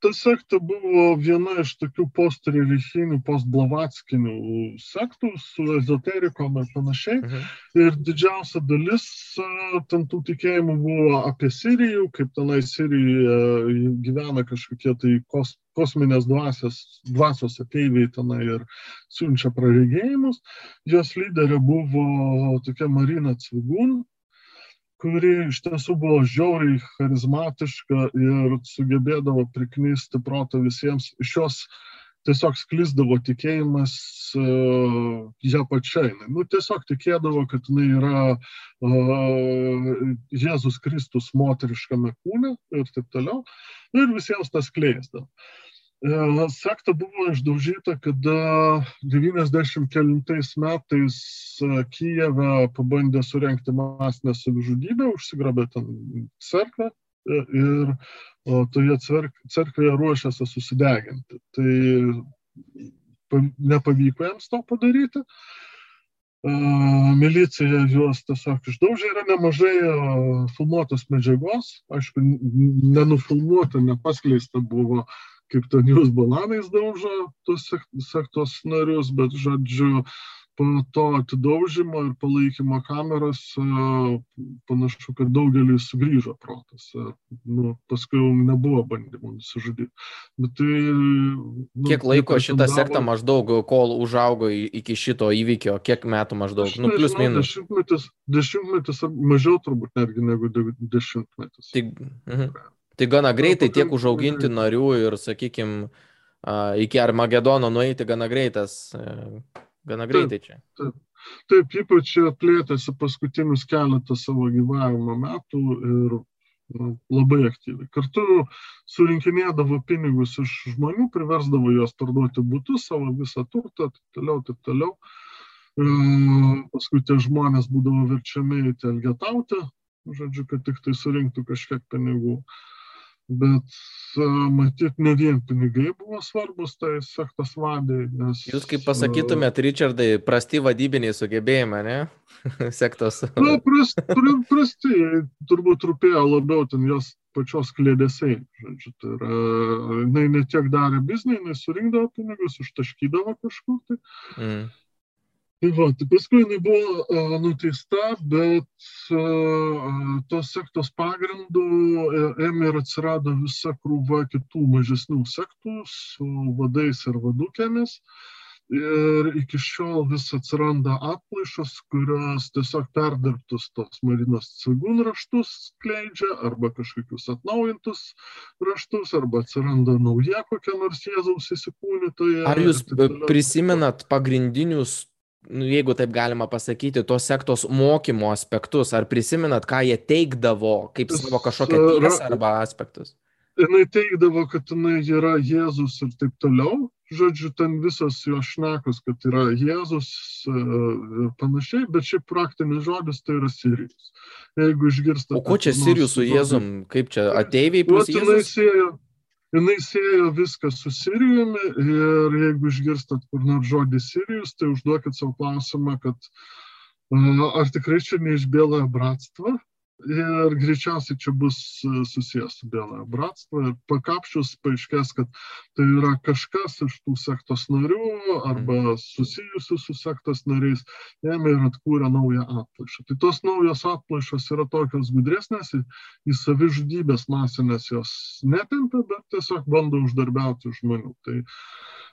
Ta sekta buvo viena iš tokių postrelichinių, postblavatskinių sektų su ezoterikom ir panašiai. Mhm. Ir didžiausia dalis ten tų tikėjimų buvo apie Sirijų, kaip tenai Sirijoje gyvena kažkokie tai kos, kosminės dvasios, dvasios ateiviai tenai ir siunčia praregėjimus. Jos lyderė buvo tokia Marina Cvigūn, kuri iš tiesų buvo žiauriai charizmatiška ir sugebėdavo priknysti protą visiems. Iš jos tiesiog sklisdavo tikėjimas uh, ją pačiai. Nu, tiesiog tikėdavo, kad jinai yra uh, Jėzus Kristus moteriškame kūne ir taip toliau. Ir visiems tas kleisdavo. E, sekta buvo išdaužyta, kada 99 metais e, Kijeve pabandė surenkti masinę savižudybę, užsigrabė ten cerkvę e, ir toje cerkvėje ruošiasi susideginti. Tai nepavyko jiems to padaryti. Milicija juos tiesiog išdaužė, yra nemažai filmuotos medžiagos, aišku, nenufilmuota, nepaskleista buvo kaip ten jūs bananais daužo tos sektos narius, bet žodžiu, po to atidaužimo ir palaikymo kameros panašu, kad daugelis sugrįžo protas. Nu, paskui jau nebuvo bandymų nusižudyti. Bet tai, nu, kiek laiko šitą davo... sektą maždaug, kol užaugo iki šito įvykio, kiek metų maždaug? Nu, plus minus. Dešimtmetis, dešimtmetis mažiau turbūt netgi negu dešimtmetis. Tik, mhm. Tai gana greitai tiek užauginti narių ir, sakykime, iki Armagedono nueiti gana greitas, e, gana greitai čia. Taip, taip ypač plėtėsi paskutinius keletą savo gyvavimo metų ir nu, labai aktyviai. Kartu surinkinėdavo pinigus iš žmonių, priversdavo juos parduoti būtus, savo visą turtą, taip toliau, taip toliau. E, paskui tie žmonės būdavo verčiami į telgetauti, žodžiu, kad tik tai surinktų kažkiek pinigų. Bet matyt, ne vien pinigai buvo svarbus tai sektos vadai. Nes, Jūs kaip pasakytumėt, Richardai, prasti vadybiniai sugebėjimai, ne? sektos. Na, prasti, prasti, turbūt rūpėjo labiau ten jos pačios klėdėsiai. Žodžiu, tai yra, jinai ne tiek darė biznį, jinai surinkdavo pinigus, užtaškydavo kažkur. Tai. Mm. Tai va, tai paskui jinai buvo uh, nuteista, bet uh, tos sektos pagrindų ėmė ir atsirado visa krūva kitų mažesnių sektų su vadais ir vadukėmis. Ir iki šiol vis atsiranda atplaišos, kurios tiesiog perdirbtus tos marinos cigūn raštus skleidžia, arba kažkokius atnaujintus raštus, arba atsiranda nauja kokia nors Jėzaus įsikūnytoje. Ar jūs prisimenat pagrindinius nu, jeigu taip galima pasakyti, tos sektos mokymo aspektus, ar prisimenat, ką jie teikdavo kaip savo kažkokią tiesą arba aspektus? Jis teikdavo, kad jinai yra Jėzus ir taip toliau. Žodžiu, ten visas jo šnekos, kad yra Jėzus e, ir panašiai, bet šiaip praktinis žodis tai yra Sirijus. Jeigu išgirstate. O ko čia Sirijus su Jėzum? Kaip čia ateiviai plus Jėzus? Jinai siejo viską su Sirijumi ir jeigu išgirstat kur nors žodį Sirijus, tai užduokit savo klausimą, kad ar tikrai čia ne iš Bėlojo bratstvo, ir greičiausiai čia bus e, susijęs su Bėlojo bratstvo ir pakapšius paaiškės, kad tai yra kažkas iš tų sektos narių arba mhm. susijusių su sektos nariais, ėmė ir atkūrė naują atplaišą. Tai tos naujos atplaišos yra tokios gudresnės, į, savižudybės masinės jos netempia, bet tiesiog bando uždarbiauti žmonių. Tai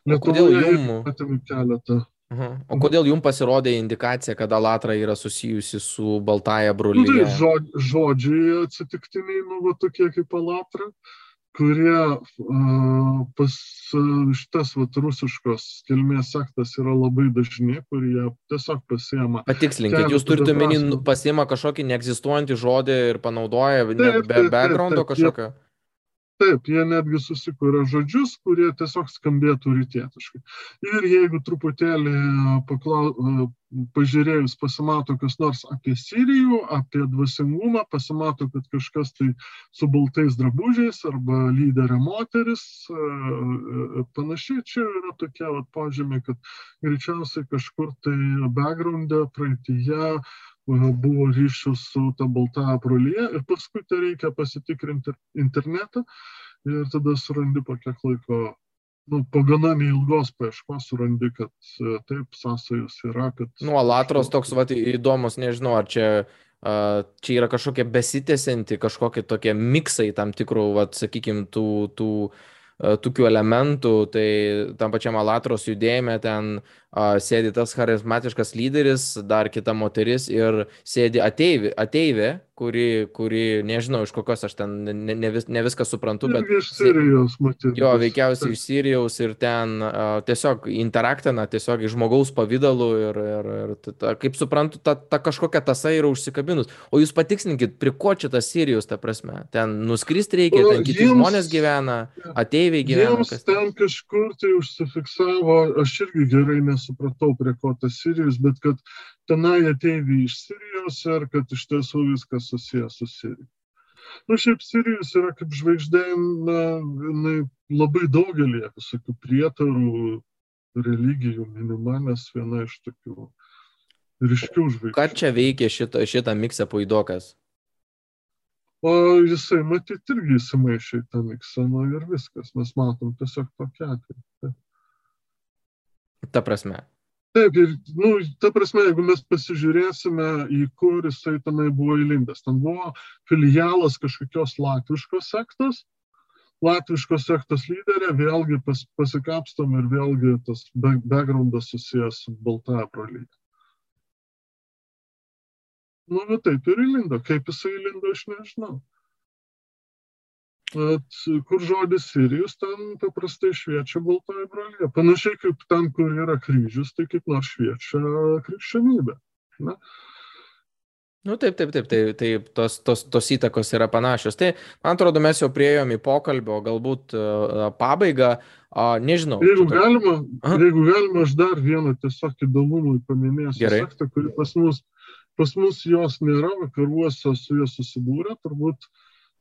Lietuvoje matėme keletą Aha. O kodėl jums pasirodė indikacija, kad Alatra yra susijusi su Baltaja brolyje? Nu, tai žod, žodžiai atsitiktiniai, nu, va, tokie kaip Alatra, kurie uh, pas šitas va, rusiškos kilmės sektas yra labai dažni, kurie tiesiog pasiema. Patikslinkit, jūs turite omeny, nu, pasiema kažkokį neegzistuojantį žodį ir panaudoja taip, be, be backgroundo kažkokio? Jie, Taip, jie netgi susikuria žodžius, kurie tiesiog skambėtų rytietiškai. Ir jeigu truputėlį paklau, pažiūrėjus pasimato kas nors apie Sirijų, apie dvasingumą, pasimato, kad kažkas tai su baltais drabužiais arba lyderė moteris, panašiai čia yra tokie vat, požymiai, kad greičiausiai kažkur tai backgroundė praeitįje buvo ryšių su ta baltąja brolyje ir paskui tai reikia pasitikrinti internetą ir tada surandi po kiek laiko, nu, po gana neilgos paieškos surandi, kad taip, sąsajos yra, kad... Nu, Alatros toks, va, įdomus, nežinau, ar čia čia yra kažkokia besitėsianti, kažkokie tokie miksai tam tikrų, sakykime, tų, tų uh, tokių elementų, tai tam pačiam Alatros judėjime ten uh, sėdi tas charizmatiškas lyderis, dar kita moteris ir sėdi ateivė, ateivė kuri, kuri nežinau iš kokios aš ten ne, ne, vis, ne viską suprantu, bet... Iš Sirijos, matyti. Jo, veikiausiai iš Sirijos ir ten uh, tiesiog interaktina, tiesiog iš žmogaus pavydalu ir, ir, ir ta, kaip suprantu, ta, ta kažkokia tasa yra užsikabinus. O jūs patikslinkit, prie ko čia tas Sirijos, ta prasme? Ten nuskristi reikia, ten kiti jiems, žmonės gyvena, ateiviai gyvena. Jiems ten kažkur tai užsifiksavo, aš irgi gerai nesupratau, prie ko tas Sirijos, bet kad tenai ateiviai iš Sirijos ir kad iš tiesų viskas susijęs su Sirija. Na, nu, šiaip Sirijos yra kaip žvaigždė, na, na, labai daugelį visokių prietarų, religijų minima, nes viena iš tokių ryškių žvaigždžių. Ką čia veikia šitą, šitą miksą puidokas? O jisai matyt irgi įsimaišė į tą miksą, nu ir viskas, mes matom tiesiog tokia atveju. Ta prasme. Taip, ir, nu, ta prasme, jeigu mes pasižiūrėsime, į kur jisai tenai buvo įlindęs, ten buvo filialas kažkokios latviškos sektos, latviškos sektos lyderė, vėlgi pas, pasikapstom ir vėlgi tas backgroundas susijęs su baltaja brolyje. Nu, bet taip ir įlindo. Kaip jisai įlindo, aš nežinau. Bet kur žodis Sirijus, ten paprastai šviečia baltoji brolė. Panašiai kaip ten, kur yra kryžius, tai kaip nors šviečia krikščionybė. Na? Nu, taip, taip, taip, tai, tai tos, tos, tos įtakos yra panašios. Tai, man atrodo, mes jau prieėjom į pokalbio, galbūt uh, pabaigą, uh, nežinau. Jeigu čia... galima, Aha. jeigu galima, aš dar vieną tiesiog įdomumui paminėsiu Gerai. sektą, kuri pas mus, pas mus jos nėra, vakaruose su juo susidūrė, turbūt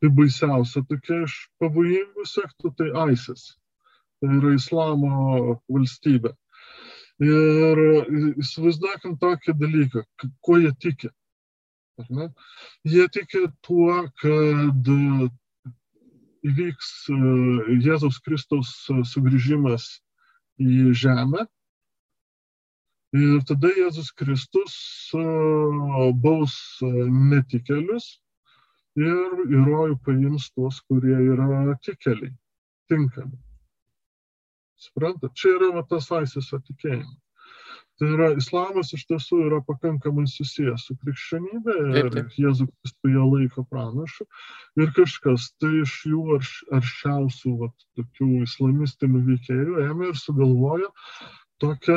tai baisiausia tokia iš pavojingų sektų, tai ISIS. Tai yra islamo valstybė. Ir įsivaizduokim tokį dalyką, kuo jie tiki. Jie tiki tuo, kad įvyks Jėzaus Kristaus sugrįžimas į žemę. Ir tada Jėzus Kristus baus netikelius ir į rojų paims tuos, kurie yra tikeliai, tinkami. Suprantate, čia yra va, tas aisės tikėjimas. Tai yra, islamas iš tiesų yra pakankamai susijęs su krikščionybė ir Jėzus Kristų ją laiko pranašu. Ir kažkas tai iš jų arš, aršiausių vat, tokių islamistinių veikėjų ėmė ir sugalvojo tokią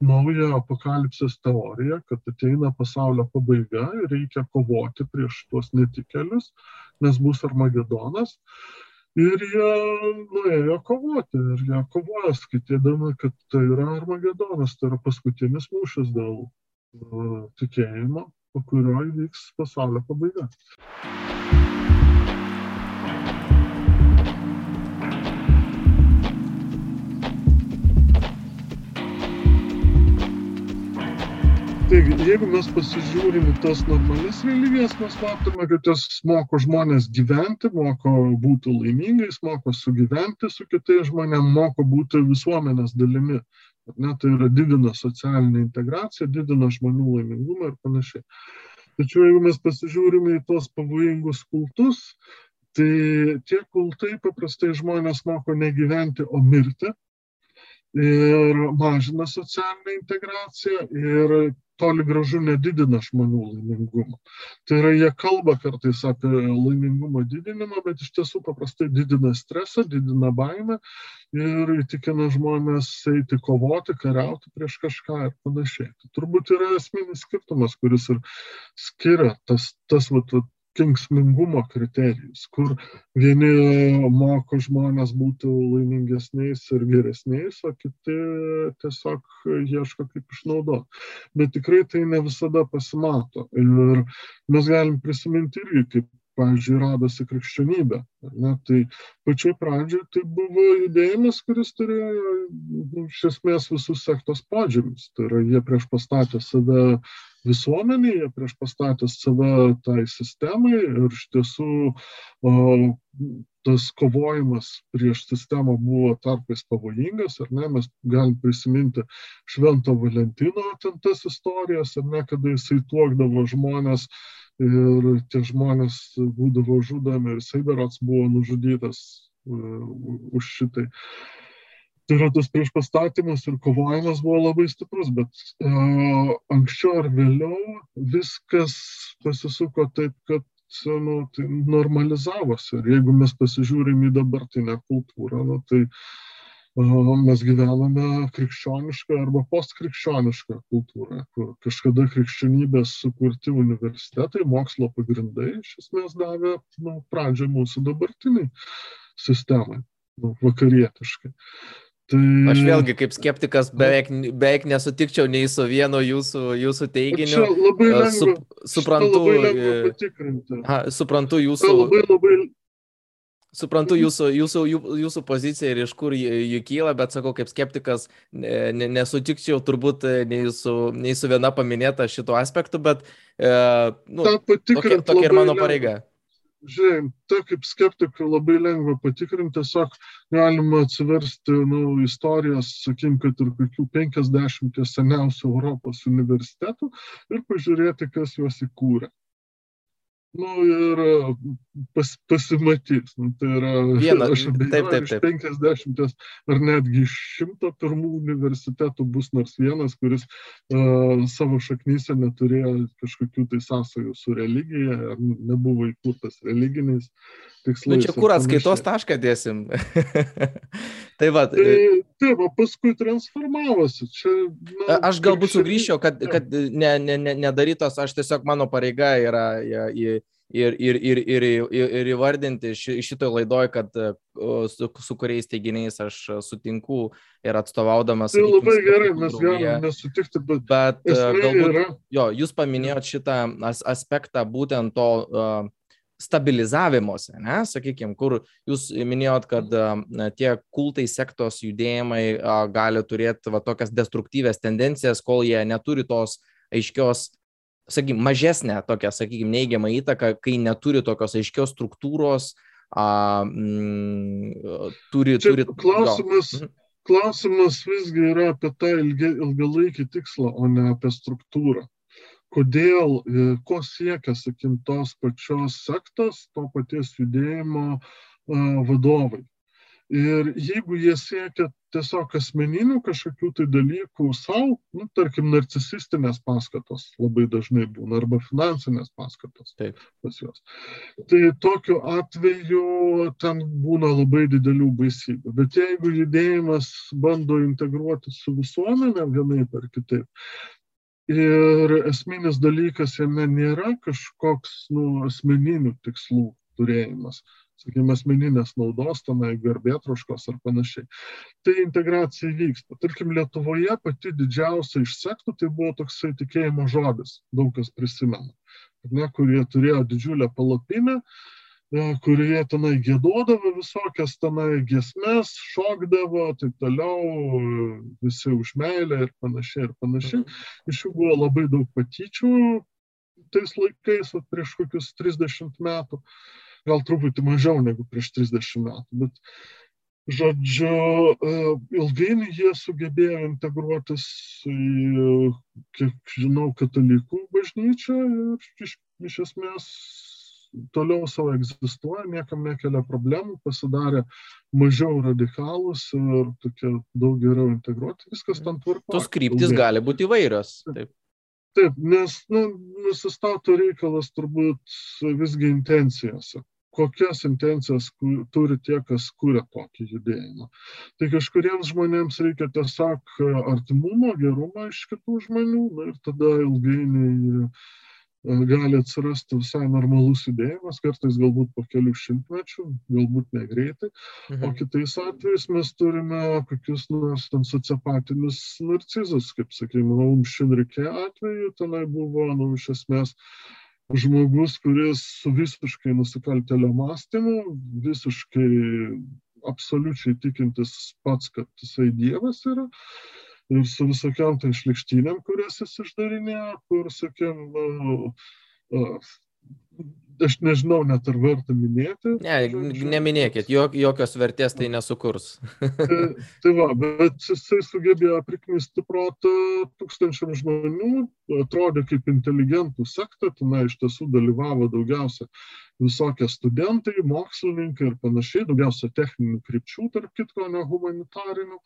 naują apokalipsės teoriją, kad ateina pasaulio pabaiga ir reikia kovoti prieš tuos netikelius, nes bus Armagedonas. Ir jie nuėjo kovoti ir jie kovoja, skaitydami, kad tai yra Armagedonas, tai yra paskutinis mūšis dėl uh, tikėjimo, po kurio įvyks pasaulio pabaiga. Taigi, jeigu mes pasižiūrim į tas normalias religijas, mes matome, kad jos moko žmonės gyventi, moko būti laimingais, moko sugyventi su kitais žmonėmis, moko būti visuomenės dalimi. Ne, tai yra didina socialinę integraciją, didina žmonių laimingumą ir panašiai. Tačiau jeigu mes pasižiūrime į tos pavojingus kultus, tai tie kultai paprastai žmonės moko negyventi, o mirti ir mažina socialinę integraciją ir toli gražu nedidina žmonių laimingumo. Tai yra, jie kalba kartais apie laimingumo didinimą, bet iš tiesų paprastai didina stresą, didina baimę ir įtikina žmonės eiti kovoti, kariauti prieš kažką ir panašiai. Tai turbūt yra esminis skirtumas, kuris ir skiria tas, tas vat, kenksmingumo kriterijus, kur vieni moko žmonės būti laimingesniais ir geresniais, o kiti tiesiog ieško kaip išnaudoti. Bet tikrai tai ne visada pasimato. Ir mes galim prisiminti irgi, kaip pavyzdžiui, radosi krikščionybė. Ne, tai pačioj pradžioje tai buvo judėjimas, kuris turėjo iš esmės visus sektos požymius. Tai yra, jie prieš pastatė save visuomenėje, prieš pastatę save tai sistemai ir iš tiesų tas kovojimas prieš sistemą buvo tarpais pavojingas, ar ne, mes galim prisiminti Švento Valentino ten tas istorijas, ar ne, kada jisai tuokdavo žmonės ir tie žmonės būdavo žudomi ir jisai berots buvo nužudytas uh, už šitai. Uh, tai yra tas priešpastatymas ir kovojimas buvo labai stiprus, bet uh, anksčiau ar vėliau viskas pasisuko taip, kad nu, tai normalizavosi. Ir jeigu mes pasižiūrim į dabartinę kultūrą, nu, tai uh, mes gyvename krikščionišką arba postkrikščionišką kultūrą, kur kažkada krikščionybės sukurti universitetai, mokslo pagrindai iš esmės davė nu, pradžią mūsų dabartiniai sistemai nu, vakarietiškai. Tai... Aš vėlgi kaip skeptikas beveik, beveik nesutikčiau nei su vienu jūsų, jūsų teiginiu. Lengva, Sup, suprantu, ha, suprantu jūsų. Labai, labai... Suprantu jūsų, jūsų, jūsų poziciją ir iš kur jų kyla, bet sakau, kaip skeptikas ne, nesutikčiau turbūt nei su, nei su viena paminėta šituo aspektu, bet e, nu, tokia, tokia ir mano pareiga. Lengva žiūrėjim, tai kaip skeptikui labai lengva patikrinti, tiesiog galima atsiversti nu, istorijas, sakykim, kad ir kokių 50 seniausių Europos universitetų ir pažiūrėti, kas juos įkūrė. Nu, ir pas, pasimatys. Nu, tai yra, Viena, aš abejoju, iš 50 ar netgi iš 101 universitetų bus nors vienas, kuris uh, savo šaknyse neturėjo kažkokių tai sąsajų su religija, ar nebuvo įkurtas religiniais tikslais. Nu, čia kur atskaitos tašką dėsim. tai va. Tai, taip, o paskui transformavosi. Čia, na, aš galbūt sugrįžčiau, kad, kad ne, ne, ne, nedarytos, aš tiesiog mano pareiga yra į ir, ir, ir, ir, ir, įvardinti šitoj laidoj, kad su, su kuriais teiginiais aš sutinku ir atstovaudamas. Tai labai gerai, mes galime nesutikti, bet, bet galbūt, yra... jo, jūs paminėjot šitą aspektą būtent to uh, stabilizavimuose, ne, sakykime, kur jūs minėjot, kad uh, tie kultai sektos judėjimai uh, gali turėti va, tokias destruktyvės tendencijas, kol jie neturi tos aiškios sakykime, mažesnę tokią, sakykime, neigiamą įtaką, kai neturi tokios aiškios struktūros, a, mm, turi... Čia turi klausimas, jo. Mhm. klausimas visgi yra apie tą ilgi, ilgalaikį tikslą, o ne apie struktūrą. Kodėl, e, ko siekia, sakim, tos pačios sektos, to paties judėjimo vadovai. Ir jeigu jie siekia tiesiog asmeninių kažkokių tai dalykų savo, nu, tarkim, narcisistinės paskatos labai dažnai būna, arba finansinės paskatos Taip. pas juos. Tai tokiu atveju ten būna labai didelių baisybių. Bet jeigu judėjimas bando integruoti su visuomenė vienaip ar kitaip, ir esminis dalykas jame nėra kažkoks nu, asmeninių tikslų turėjimas, sakykime, asmeninės naudos, tenai garbėtroškos ar panašiai. Tai integracija vyksta. Tarkim, Lietuvoje pati didžiausia iš sektų tai buvo toksai tikėjimo žodis, daug kas prisimena, ne, kurie turėjo didžiulę palapinę, e, kurioje tenai gėdodavo visokias tenai giesmes, šokdavo, taip toliau, visi už meilę ir panašiai ir panašiai. Mhm. Iš jų buvo labai daug patyčių tais laikais, prieš kokius 30 metų. Uh, gal truputį mažiau negu prieš 30 metų. Bet, žodžiu, e, ilgainiui jie sugebėjo integruotis į, kiek žinau, katalikų bažnyčią ir iš, iš esmės toliau savo egzistuoja, niekam nekelia problemų, pasidarė mažiau radikalus ir tokie daug geriau integruoti, viskas tam tvarko. Tos kryptis gali būti įvairios. Taip. Taip, nes nu, nusistato reikalas turbūt visgi intencijose. Kokias intencijas turi tie, kas kūrė tokį judėjimą. Tai kažkuriems žmonėms reikia tiesiog artimumo, gerumo iš kitų žmonių na, ir tada ilgainiui gali atsirasti visai normalus judėjimas, kartais galbūt po kelių šimtmečių, galbūt negreitai, mhm. o kitais atvejais mes turime kokius nors ten sociopatinius narcizus, kaip sakykime, Umšinrike atveju, tenai buvo, nu, iš esmės, žmogus, kuris su visiškai nusikaltelio mąstymu, visiškai absoliučiai tikintis pats, kad jisai Dievas yra, ir su visokiam tai šlikštynėm, kurias jis išdarinėjo, kur, sakėm, aš nežinau net ar verta minėti. Ne, neminėkit, jok, jokios vertės tai nesukurs. tai, tai va, bet jisai sugebėjo priknisti protą tūkstančiam žmonių, atrodė kaip inteligentų sekta, tenai iš tiesų dalyvavo daugiausia visokie studentai, mokslininkai ir panašiai, daugiausia techninių krypčių, tarp kitko, ne humanitarinių.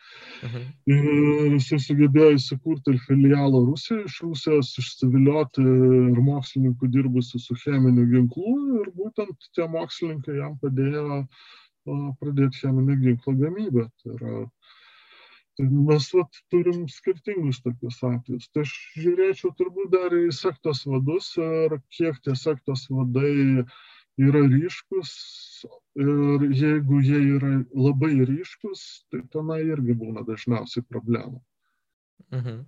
Mhm. Ir jisai sugebėjo įsikurti ir filialą Rusijoje, iš Rusijos išsivilioti ir mokslininkų dirbusių su cheminiu ginklu ir būtent tie mokslininkai jam padėjo pradėti cheminio ginklo gamybę. Tai yra, Tai mes vat, turim skirtingus tokius atvejus. Tai aš žiūrėčiau turbūt dar į sektos vadus ir kiek tie sektos vadai uh, yra ryškus ir jeigu jie yra labai ryškus, tai tenai irgi būna dažniausiai problemų. Mhm.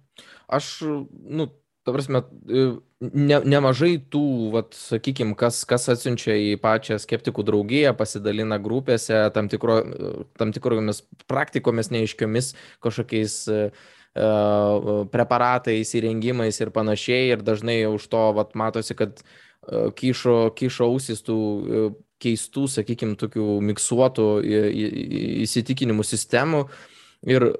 Aš, nu, ta prasme, ne, nemažai tų, vat, sakykime, kas, kas atsiunčia į pačią skeptikų draugiją, pasidalina grupėse tam, tikro, tam tikromis praktikomis neaiškiomis kažkokiais uh, preparatais, įrengimais ir panašiai. Ir dažnai už to vat, matosi, kad uh, kyšo, kyšo ausis tų e, keistų, sakykime, tokių miksuotų įsitikinimų sistemų. Ir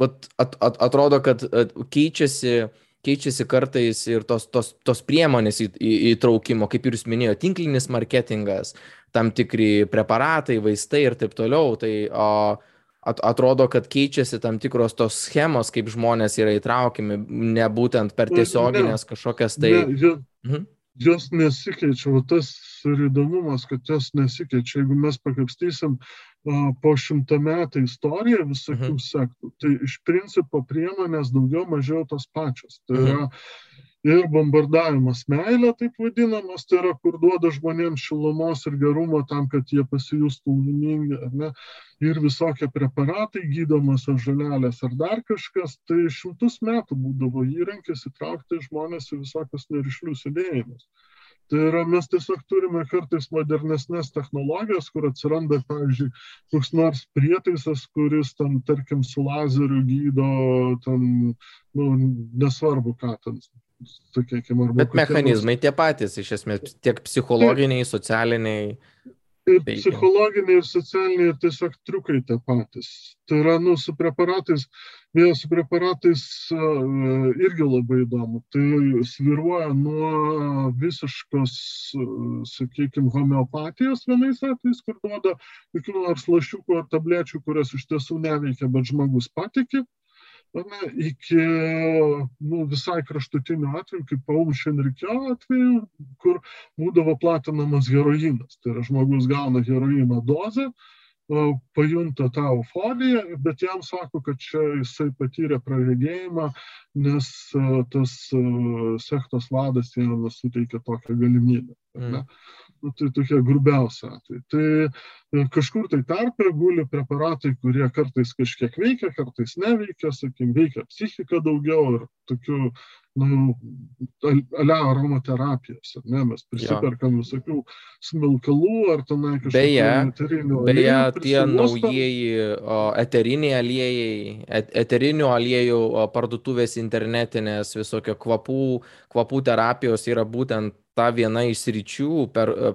at, at, at, atrodo, kad keičiasi keičiasi kartais ir tos, tos, tos priemonės į, į, įtraukimo, kaip ir jūs minėjote, tinklinis marketingas, tam tikri preparatai, vaistai ir taip toliau. Tai o, at, atrodo, kad keičiasi tam tikros tos schemos, kaip žmonės yra įtraukiami, ne būtent per tiesioginės kažkokias tai... Ne, jie, mhm. Jos nesikeičia, o tas ir įdomumas, kad jos nesikeičia. Jeigu mes pakapstysim uh, po šimtą metų istoriją visokių mhm. sektų, tai iš principo priemonės daugiau mažiau tos pačios. Tai mhm. Ir bombardavimas meilė, taip vadinamas, tai yra, kur duoda žmonėms šilumos ir gerumo tam, kad jie pasijustų laimingi, ne? ir visokie preparatai, gydomosios žalelės ar dar kažkas, tai šimtus metų būdavo įrankis įtraukti žmonės į visokius nerišlius judėjimus. Tai yra, mes tiesiog turime kartais modernesnės technologijas, kur atsiranda, pavyzdžiui, koks nors prietaisas, kuris ten, tarkim, su lazeriu gydo, ten, nu, nesvarbu ką ten, sakykime, arba. Bet mechanizmai tie patys, iš esmės, tiek psichologiniai, socialiniai. Ir psichologiniai, ir socialiniai, ir tiesiog triukai tie patys. Tai yra, nu, su preparatais, vėl su preparatais uh, irgi labai įdomu. Tai sviruoja nuo visiškos, uh, sakykime, homeopatijos vienais atvejais, kur duoda kokių nors lašiukų ar tablečių, kurias iš tiesų neveikia, bet žmogus patikė na, iki nu, visai kraštutinių atvejų, kaip Paulų Šenrikio atveju, kur būdavo platinamas heroinas. Tai yra žmogus gauna heroino dozę, pajunta tą euforiją, bet jam sako, kad čia jisai patyrė praregėjimą, nes tas sektos vadas jam suteikė tokią galimybę. Mm. Nu, tai tokie grubiausia atveju. Tai e, kažkur tai tarpe guli preparatai, kurie kartais kažkiek veikia, kartais neveikia, sakykim, veikia psichika daugiau ir tokių nu, alia aromaterapijos, ne, mes prisiperkam visokių smilkalų ar tenai kažkokių beje, eterinių. Beje, tie naujieji o, eteriniai aliejai, et, eterinių aliejų parduotuvės internetinės, visokio kvapų, kvapų terapijos yra būtent ta viena iš sričių, per, e,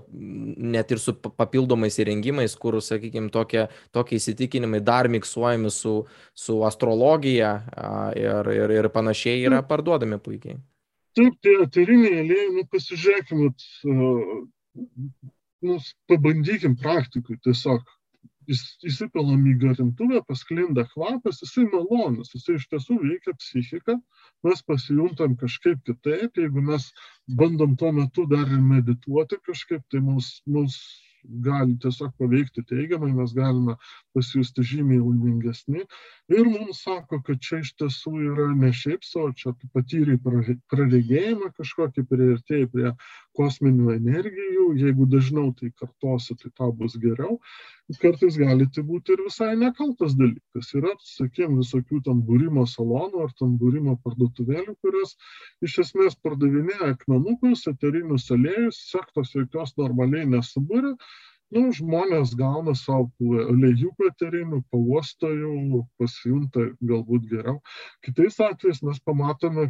net ir su papildomais įrengimais, kur, sakykime, tokie, tokie įsitikinimai dar miksuojami su, su astrologija ir, ir, ir panašiai yra parduodami puikiai. Taip, tie eteriniai aliejai, nu pasižiūrėkime, nu, pabandykim praktikui tiesiog įsipilam į garintuvę, pasklinda kvapas, jisai malonus, jisai iš tiesų veikia psichiką, mes pasijuntam kažkaip kitaip, jeigu mes bandom tuo metu dar ir medituoti kažkaip, tai mus, mus gali tiesiog paveikti teigiamai, mes galime pasijusti žymiai laimingesni. Ir mums sako, kad čia iš tiesų yra ne šiaip savo, čia tu patyrai praregėjimą kažkokį, prieartėjai prie kosminių energijų, jeigu dažniau tai kartosi, tai tau bus geriau. Kartais gali tai būti ir visai nekaltas dalykas. Yra, sakėm, visokių tam būrimo salonų ar tam būrimo parduotuvėlių, kurios iš esmės pardavinėja akmenukus, eterinius aliejus, sektos jokios normaliai nesubūrė nu, žmonės gauna savo aliejukų eterinių, pavosto jau, pasijunta galbūt geriau. Kitais atvejais mes pamatome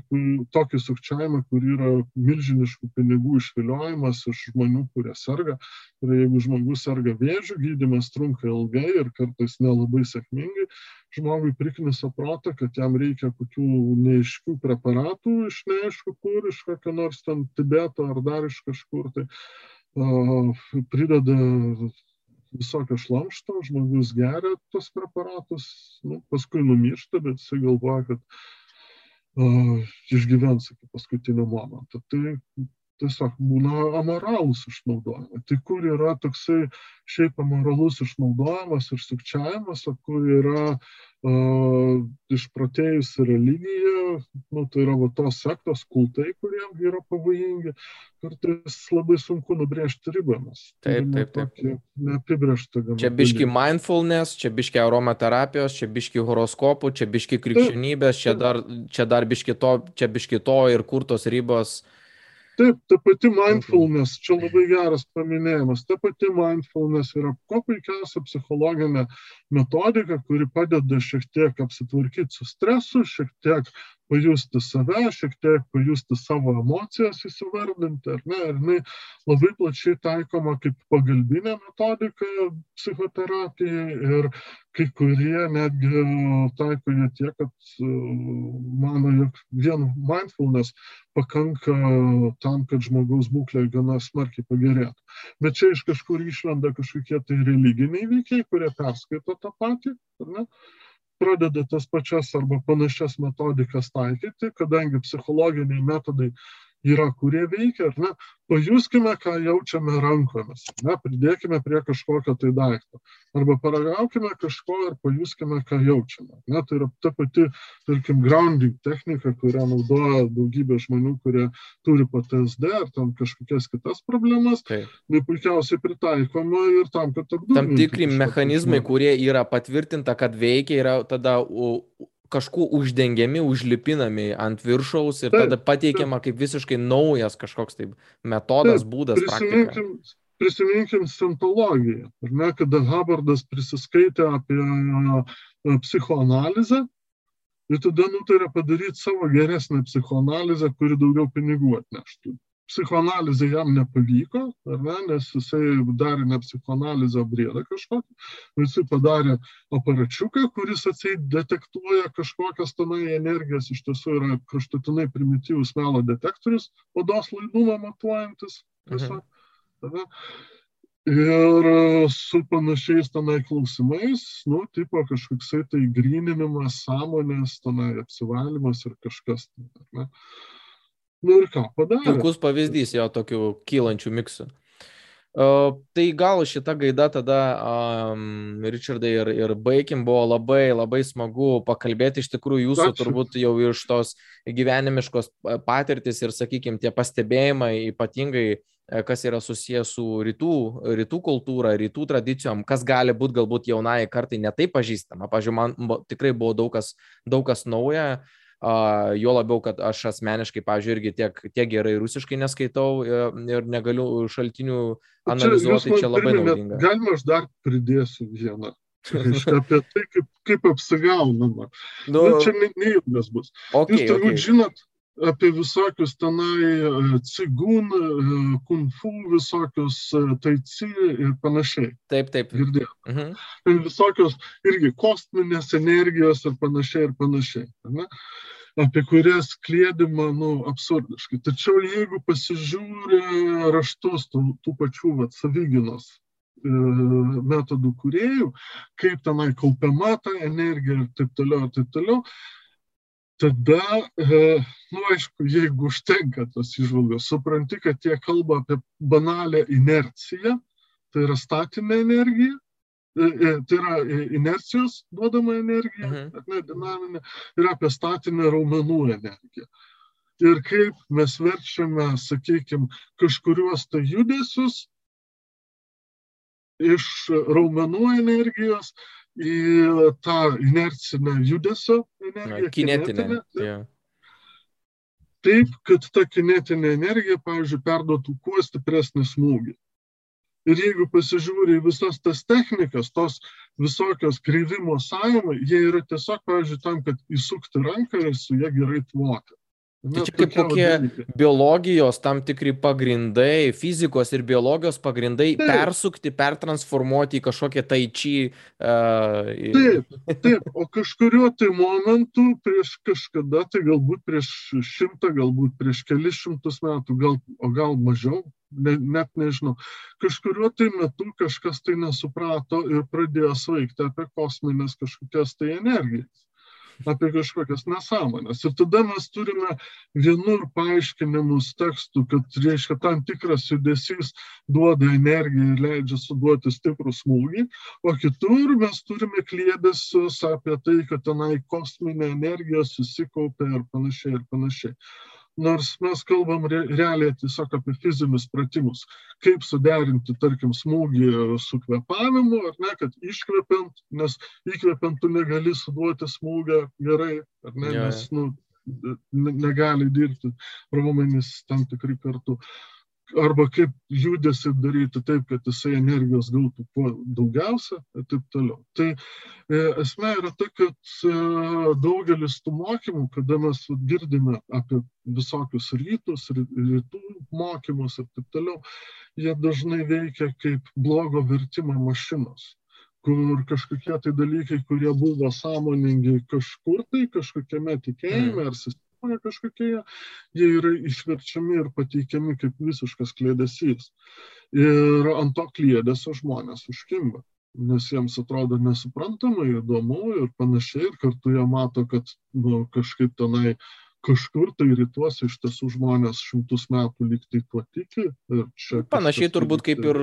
tokį sukčiavimą, kur yra milžiniškų pinigų išviliojimas iš žmonių, kurie serga. Ir jeigu žmogus serga vėžių, gydimas trunka ilgai ir kartais nelabai sėkmingai, žmogui priknisa protą, kad jam reikia kokių neaiškių preparatų iš neaišku kur, iš kokio nors ten Tibeto ar dar iš kažkur. Tai prideda visokio šlamšto, žmogus geria tos preparatus, nu, paskui numiršta, bet jisai galvoja, kad uh, išgyvens iki paskutinio momento. Tai tiesiog būna amoralus išnaudojimas. Tai kur yra toksai šiaip amoralus išnaudojimas ir sukčiavimas, o kur yra uh, išprotėjusi religija, nu, tai yra va, tos sektos kultai, kurie yra pavojingi, kartais labai sunku nubrėžti ribą. Taip, taip, taip. Neapibrėžta. Čia biški mindfulness, čia biški aromaterapijos, čia biški horoskopų, čia biški krikščionybės, čia dar, čia dar biški to, čia biški to ir kur tos ribos. Uh, Taip, ta pati mindfulness, čia labai geras paminėjimas, ta pati mindfulness yra kuo puikiausia psichologinė metodika, kuri padeda šiek tiek apsitvarkyti su stresu, šiek tiek pajusti save, šiek tiek pajusti savo emocijas įsivardinti, ar ne, ir jinai labai plačiai taikoma kaip pagalbinė metodika psichoterapijai ir kai kurie netgi taiko ją tiek, kad e, mano, jog vien mindfulness pakanka tam, kad žmogaus būklė gana smarkiai pagerėtų. Bet čia iš kažkur išlenda kažkokie tai religiniai veikiai, kurie perskaito tą patį, ar ne? Pradeda tas pačias arba panašias metodikas taikyti, kadangi psichologiniai metodai yra, kurie veikia, ar ne, pajuskime, ką jaučiame rankomis, ne, pridėkime prie kažkokio tai daikto. Arba paragaukime kažko ir pajuskime, ką jaučiame. Ne, tai yra ta pati, tarkim, grounding technika, kurią naudoja daugybė žmonių, kurie turi PTSD ar tam kažkokias kitas problemas. Tai puikiausiai pritaikoma ir tam, kad apdūminti. Tam tikri mechanizmai, kurie yra patvirtinta, kad veikia, yra tada kažkuo uždengiami, užlipinami ant viršaus ir tada pateikiama kaip visiškai naujas kažkoks tai metodas, taip, būdas. Prisiminkim, prisiminkim sintologiją. Ar ne, kada Hubardas prisiskaitė apie psichoanalizę ir tada nutarė padaryti savo geresnę psichoanalizę, kuri daugiau pinigų atneštų psichoanalizė jam nepavyko, ne, nes jisai darė ne psichoanalizę, briedą kažkokį, jisai padarė aparačiuką, kuris atseit detektuoja kažkokias tenai energijas, iš tiesų yra kraštutinai primityvus melo detektorius, odos laidumą matuojantis. Tiesiog, mhm. Ir su panašiais tenai klausimais, nu, tipo kažkoksai tai grininimas, sąmonės, tenai apsivalymas ir kažkas. Ne. Nu ir ką padarė? Puikus pavyzdys jo tokių kylančių miksų. Uh, tai gal šita gaida tada, um, Richardai, ir, ir baigim, buvo labai, labai smagu pakalbėti, iš tikrųjų jūsų Ačiū. turbūt jau iš tos gyvenimiškos patirtis ir, sakykime, tie pastebėjimai, ypatingai e, kas yra susijęs su rytų, rytų kultūra, rytų tradicijom, kas gali būti galbūt jaunai kartai netai pažįstama. Pavyzdžiui, man tikrai buvo daug kas, daug kas nauja. Jo labiau, kad aš asmeniškai, pažiūrėjau, irgi tiek, tiek gerai rusiškai neskaitau ir, ir negaliu šaltinių analizuoti, čia, čia labai naudinga. Galima aš dar pridėsiu vieną. Apie tai, kaip, kaip apsigaunama. Nu, Bet čia neilgas bus. Okay, Jūs turbūt okay. žinot apie visokius tenai cigūn, kunfu, visokius taici ir panašiai. Taip, taip. Girdėjau. Mhm. Ir visokios irgi kosminės energijos ir panašiai ir panašiai. Ne? apie kurias klėdima, nu, absurdiškai. Tačiau jeigu pasižiūri raštus tų, tų pačių vat, savyginos e, metodų kuriejų, kaip tenai kaupiama ta energija ir taip toliau, ir taip toliau, tada, e, nu, aišku, jeigu užtenka tos išvalgos, supranti, kad jie kalba apie banalę inerciją, tai yra statinė energija, E, e, tai yra inercijos duodama energija, mhm. ne, dinaminė, ir apie statinę raumenų energiją. Ir kaip mes verčiame, sakykime, kažkuriuos tai judesius iš raumenų energijos į tą inercinę judesio energiją. Kinetinę. kinetinę yeah. Taip, kad ta kinetinė energija, pavyzdžiui, perduotų kuo stipresnį smūgį. Ir jeigu pasižiūri visas tas technikas, tos visokios kreivimo sąjungai, jie yra tiesiog, pavyzdžiui, tam, kad įsukti ranką ir su jie gerai tvoti. Tai čia kaip kokie dalykai. biologijos tam tikri pagrindai, fizikos ir biologijos pagrindai taip. persukti, pertransformuoti į kažkokią taičį. Uh, į... Taip, taip, o kažkuriuo tai momentu prieš kažkada, tai galbūt prieš šimtą, galbūt prieš kelis šimtus metų, gal, o gal mažiau, ne, net nežinau, kažkuriuo tai metu kažkas tai nesuprato ir pradėjo svaigti apie kosminės kažkokias tai energijas apie kažkokias nesąmonės. Ir tada mes turime vienur paaiškinimus tekstų, kad, reiškia, tam tikras judesys duoda energiją ir leidžia suduoti stiprų smūgį, o kitur mes turime klėdesius apie tai, kad tenai kosminė energija susikaupia ir panašiai ir panašiai nors mes kalbam re, realiai tiesiog apie fizinius pratimus. Kaip suderinti, tarkim, smūgį su kvepavimu, ar ne, kad iškvepiant, nes įkvepiant tu negali suduoti smūgį gerai, ar ne, ja, nes nu, negali dirbti raumenys tam tikri kartu. Arba kaip judesi daryti taip, kad jisai energijos gautų kuo daugiausia ir taip toliau. Tai e, esmė yra ta, kad e, daugelis tų mokymų, kada mes girdime apie visokius rytus, rytų mokymus ir taip toliau, jie dažnai veikia kaip blogo vertimo mašinos kur kažkokie tai dalykai, kurie buvo sąmoningi kažkur tai, kažkokiame tikėjime mm. ar sistemoje, sistemoje kažkokioje, jie yra išverčiami ir pateikiami kaip visiškas klėdesys. Ir ant to klėdesio žmonės užkimba, nes jiems atrodo nesuprantama, įdomu ir panašiai, ir kartu jie mato, kad nu, kažkaip tenai kažkur tai rytuose iš tiesų žmonės šimtus metų liktai tuo tiki. Panašiai turbūt kaip ir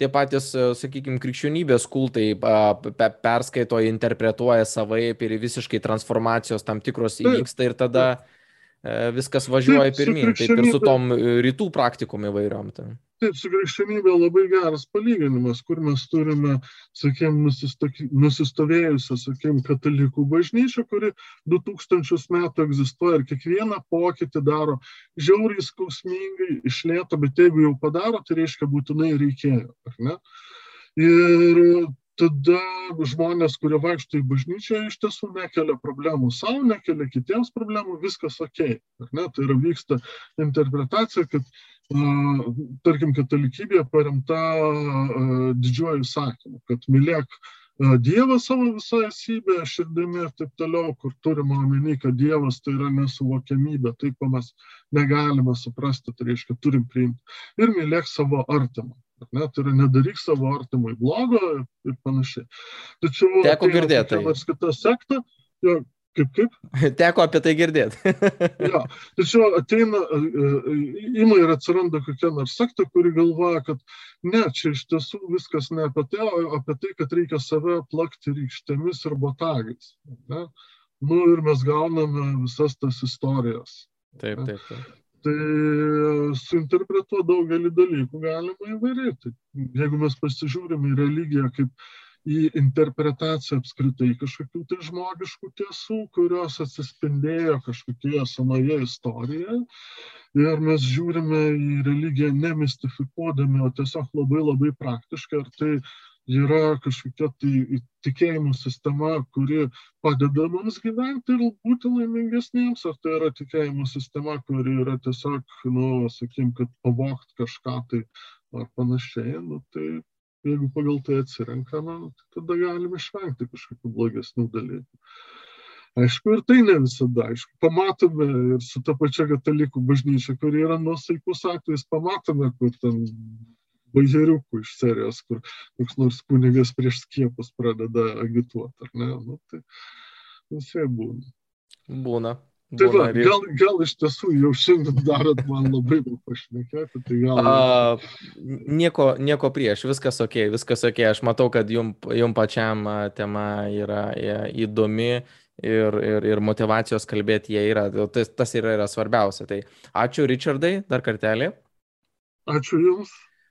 tie patys, sakykime, krikščionybės kultai perskaito, interpretuoja savaip ir visiškai transformacijos tam tikros įvyksta ir tada e, viskas važiuoja pirmin, taip ir su tom rytų praktikom įvairiom. Tai. Taip, su krikščionybė labai geras palyginimas, kur mes turime, sakėm, nusistovėjusią, sakėm, katalikų bažnyčią, kuri 2000 metų egzistuoja ir kiekvieną pokytį daro žiauriai skausmingai, išlėto, bet jeigu jau padaro, tai reiškia būtinai reikėjo, ar ne? Ir tada žmonės, kurie vaikšto į bažnyčią, iš tiesų nekelia problemų savo, nekelia kitiems problemų, viskas ok. Tai yra vyksta interpretacija, kad tarkim, katalikybė paremta didžiuoju sakymu, kad mylėk Dievą savo visą esybę, širdimi ir taip toliau, kur turime omeny, kad Dievas tai yra nesuvokiamybė, tai ko mes negalime suprasti, tai reiškia turim priimti. Ir mylėk savo artimą. Ne, tai yra nedaryk savo artimui blogo ir panašiai. Tačiau teko girdėti. Tai kita sekta, jo, Kaip, kaip? Teko apie tai girdėti. ja, tačiau ateina, e, e, ima ir atsiranda kokia nors sekta, kuri galvoja, kad ne, čia iš tiesų viskas ne apie tai, o apie tai, kad reikia save plakti rykštėmis ir botagais. Ne? Nu ir mes gauname visas tas istorijas. Taip, taip, taip. Tai suinterpretuoti daugelį dalykų galima įvairiai. Tai jeigu mes pasižiūrime į religiją kaip į interpretaciją apskritai kažkokių tai žmogiškų tiesų, kurios atsispindėjo kažkokioje senoje istorijoje. Ir mes žiūrime į religiją nemistifikuodami, o tiesiog labai labai praktiškai. Ar tai yra kažkokia tai tikėjimų sistema, kuri padeda mums gyventi ir būti laimingesniems, ar tai yra tikėjimų sistema, kuri yra tiesiog, nu, sakykim, kad pavokt kažką tai ar panašiai, nu, tai jeigu pagal tai atsirenkame, tai tada galime išvengti kažkokių blogesnių dalykų. Aišku, ir tai ne visada, aišku, pamatome ir su ta pačia katalikų bažnyčia, kuri yra nusaikus atvejais, pamatome, kur ten bažeriukų iš serijos, kur koks nors kunigas prieš skiepus pradeda agituoti, ar ne? Nu, tai visai būna. Būna. Tai va, gal, gal iš tiesų jau šiandien darot man labai daug pašnekėti, tai gal... A, nieko, nieko prieš, viskas ok, viskas ok, aš matau, kad jum, jum pačiam tema yra įdomi ir, ir, ir motivacijos kalbėti jie yra, tas, tas yra, yra svarbiausia. Tai ačiū Richardai dar kartelį. Ačiū Jums.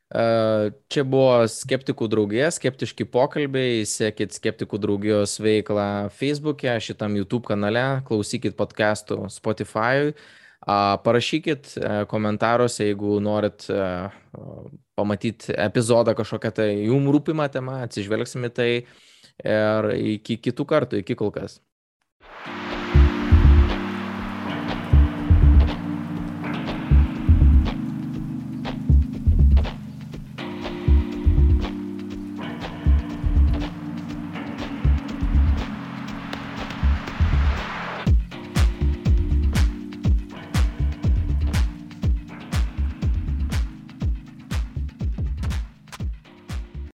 Čia buvo Skeptikų draugija, skeptiški pokalbiai, sekit Skeptikų draugijos veiklą Facebook'e, šitam YouTube kanale, klausykit podcastų Spotify, parašykit komentaruose, jeigu norit pamatyti epizodą kažkokią tai jum rūpimą temą, atsižvelgsime tai ir iki kitų kartų, iki kol kas.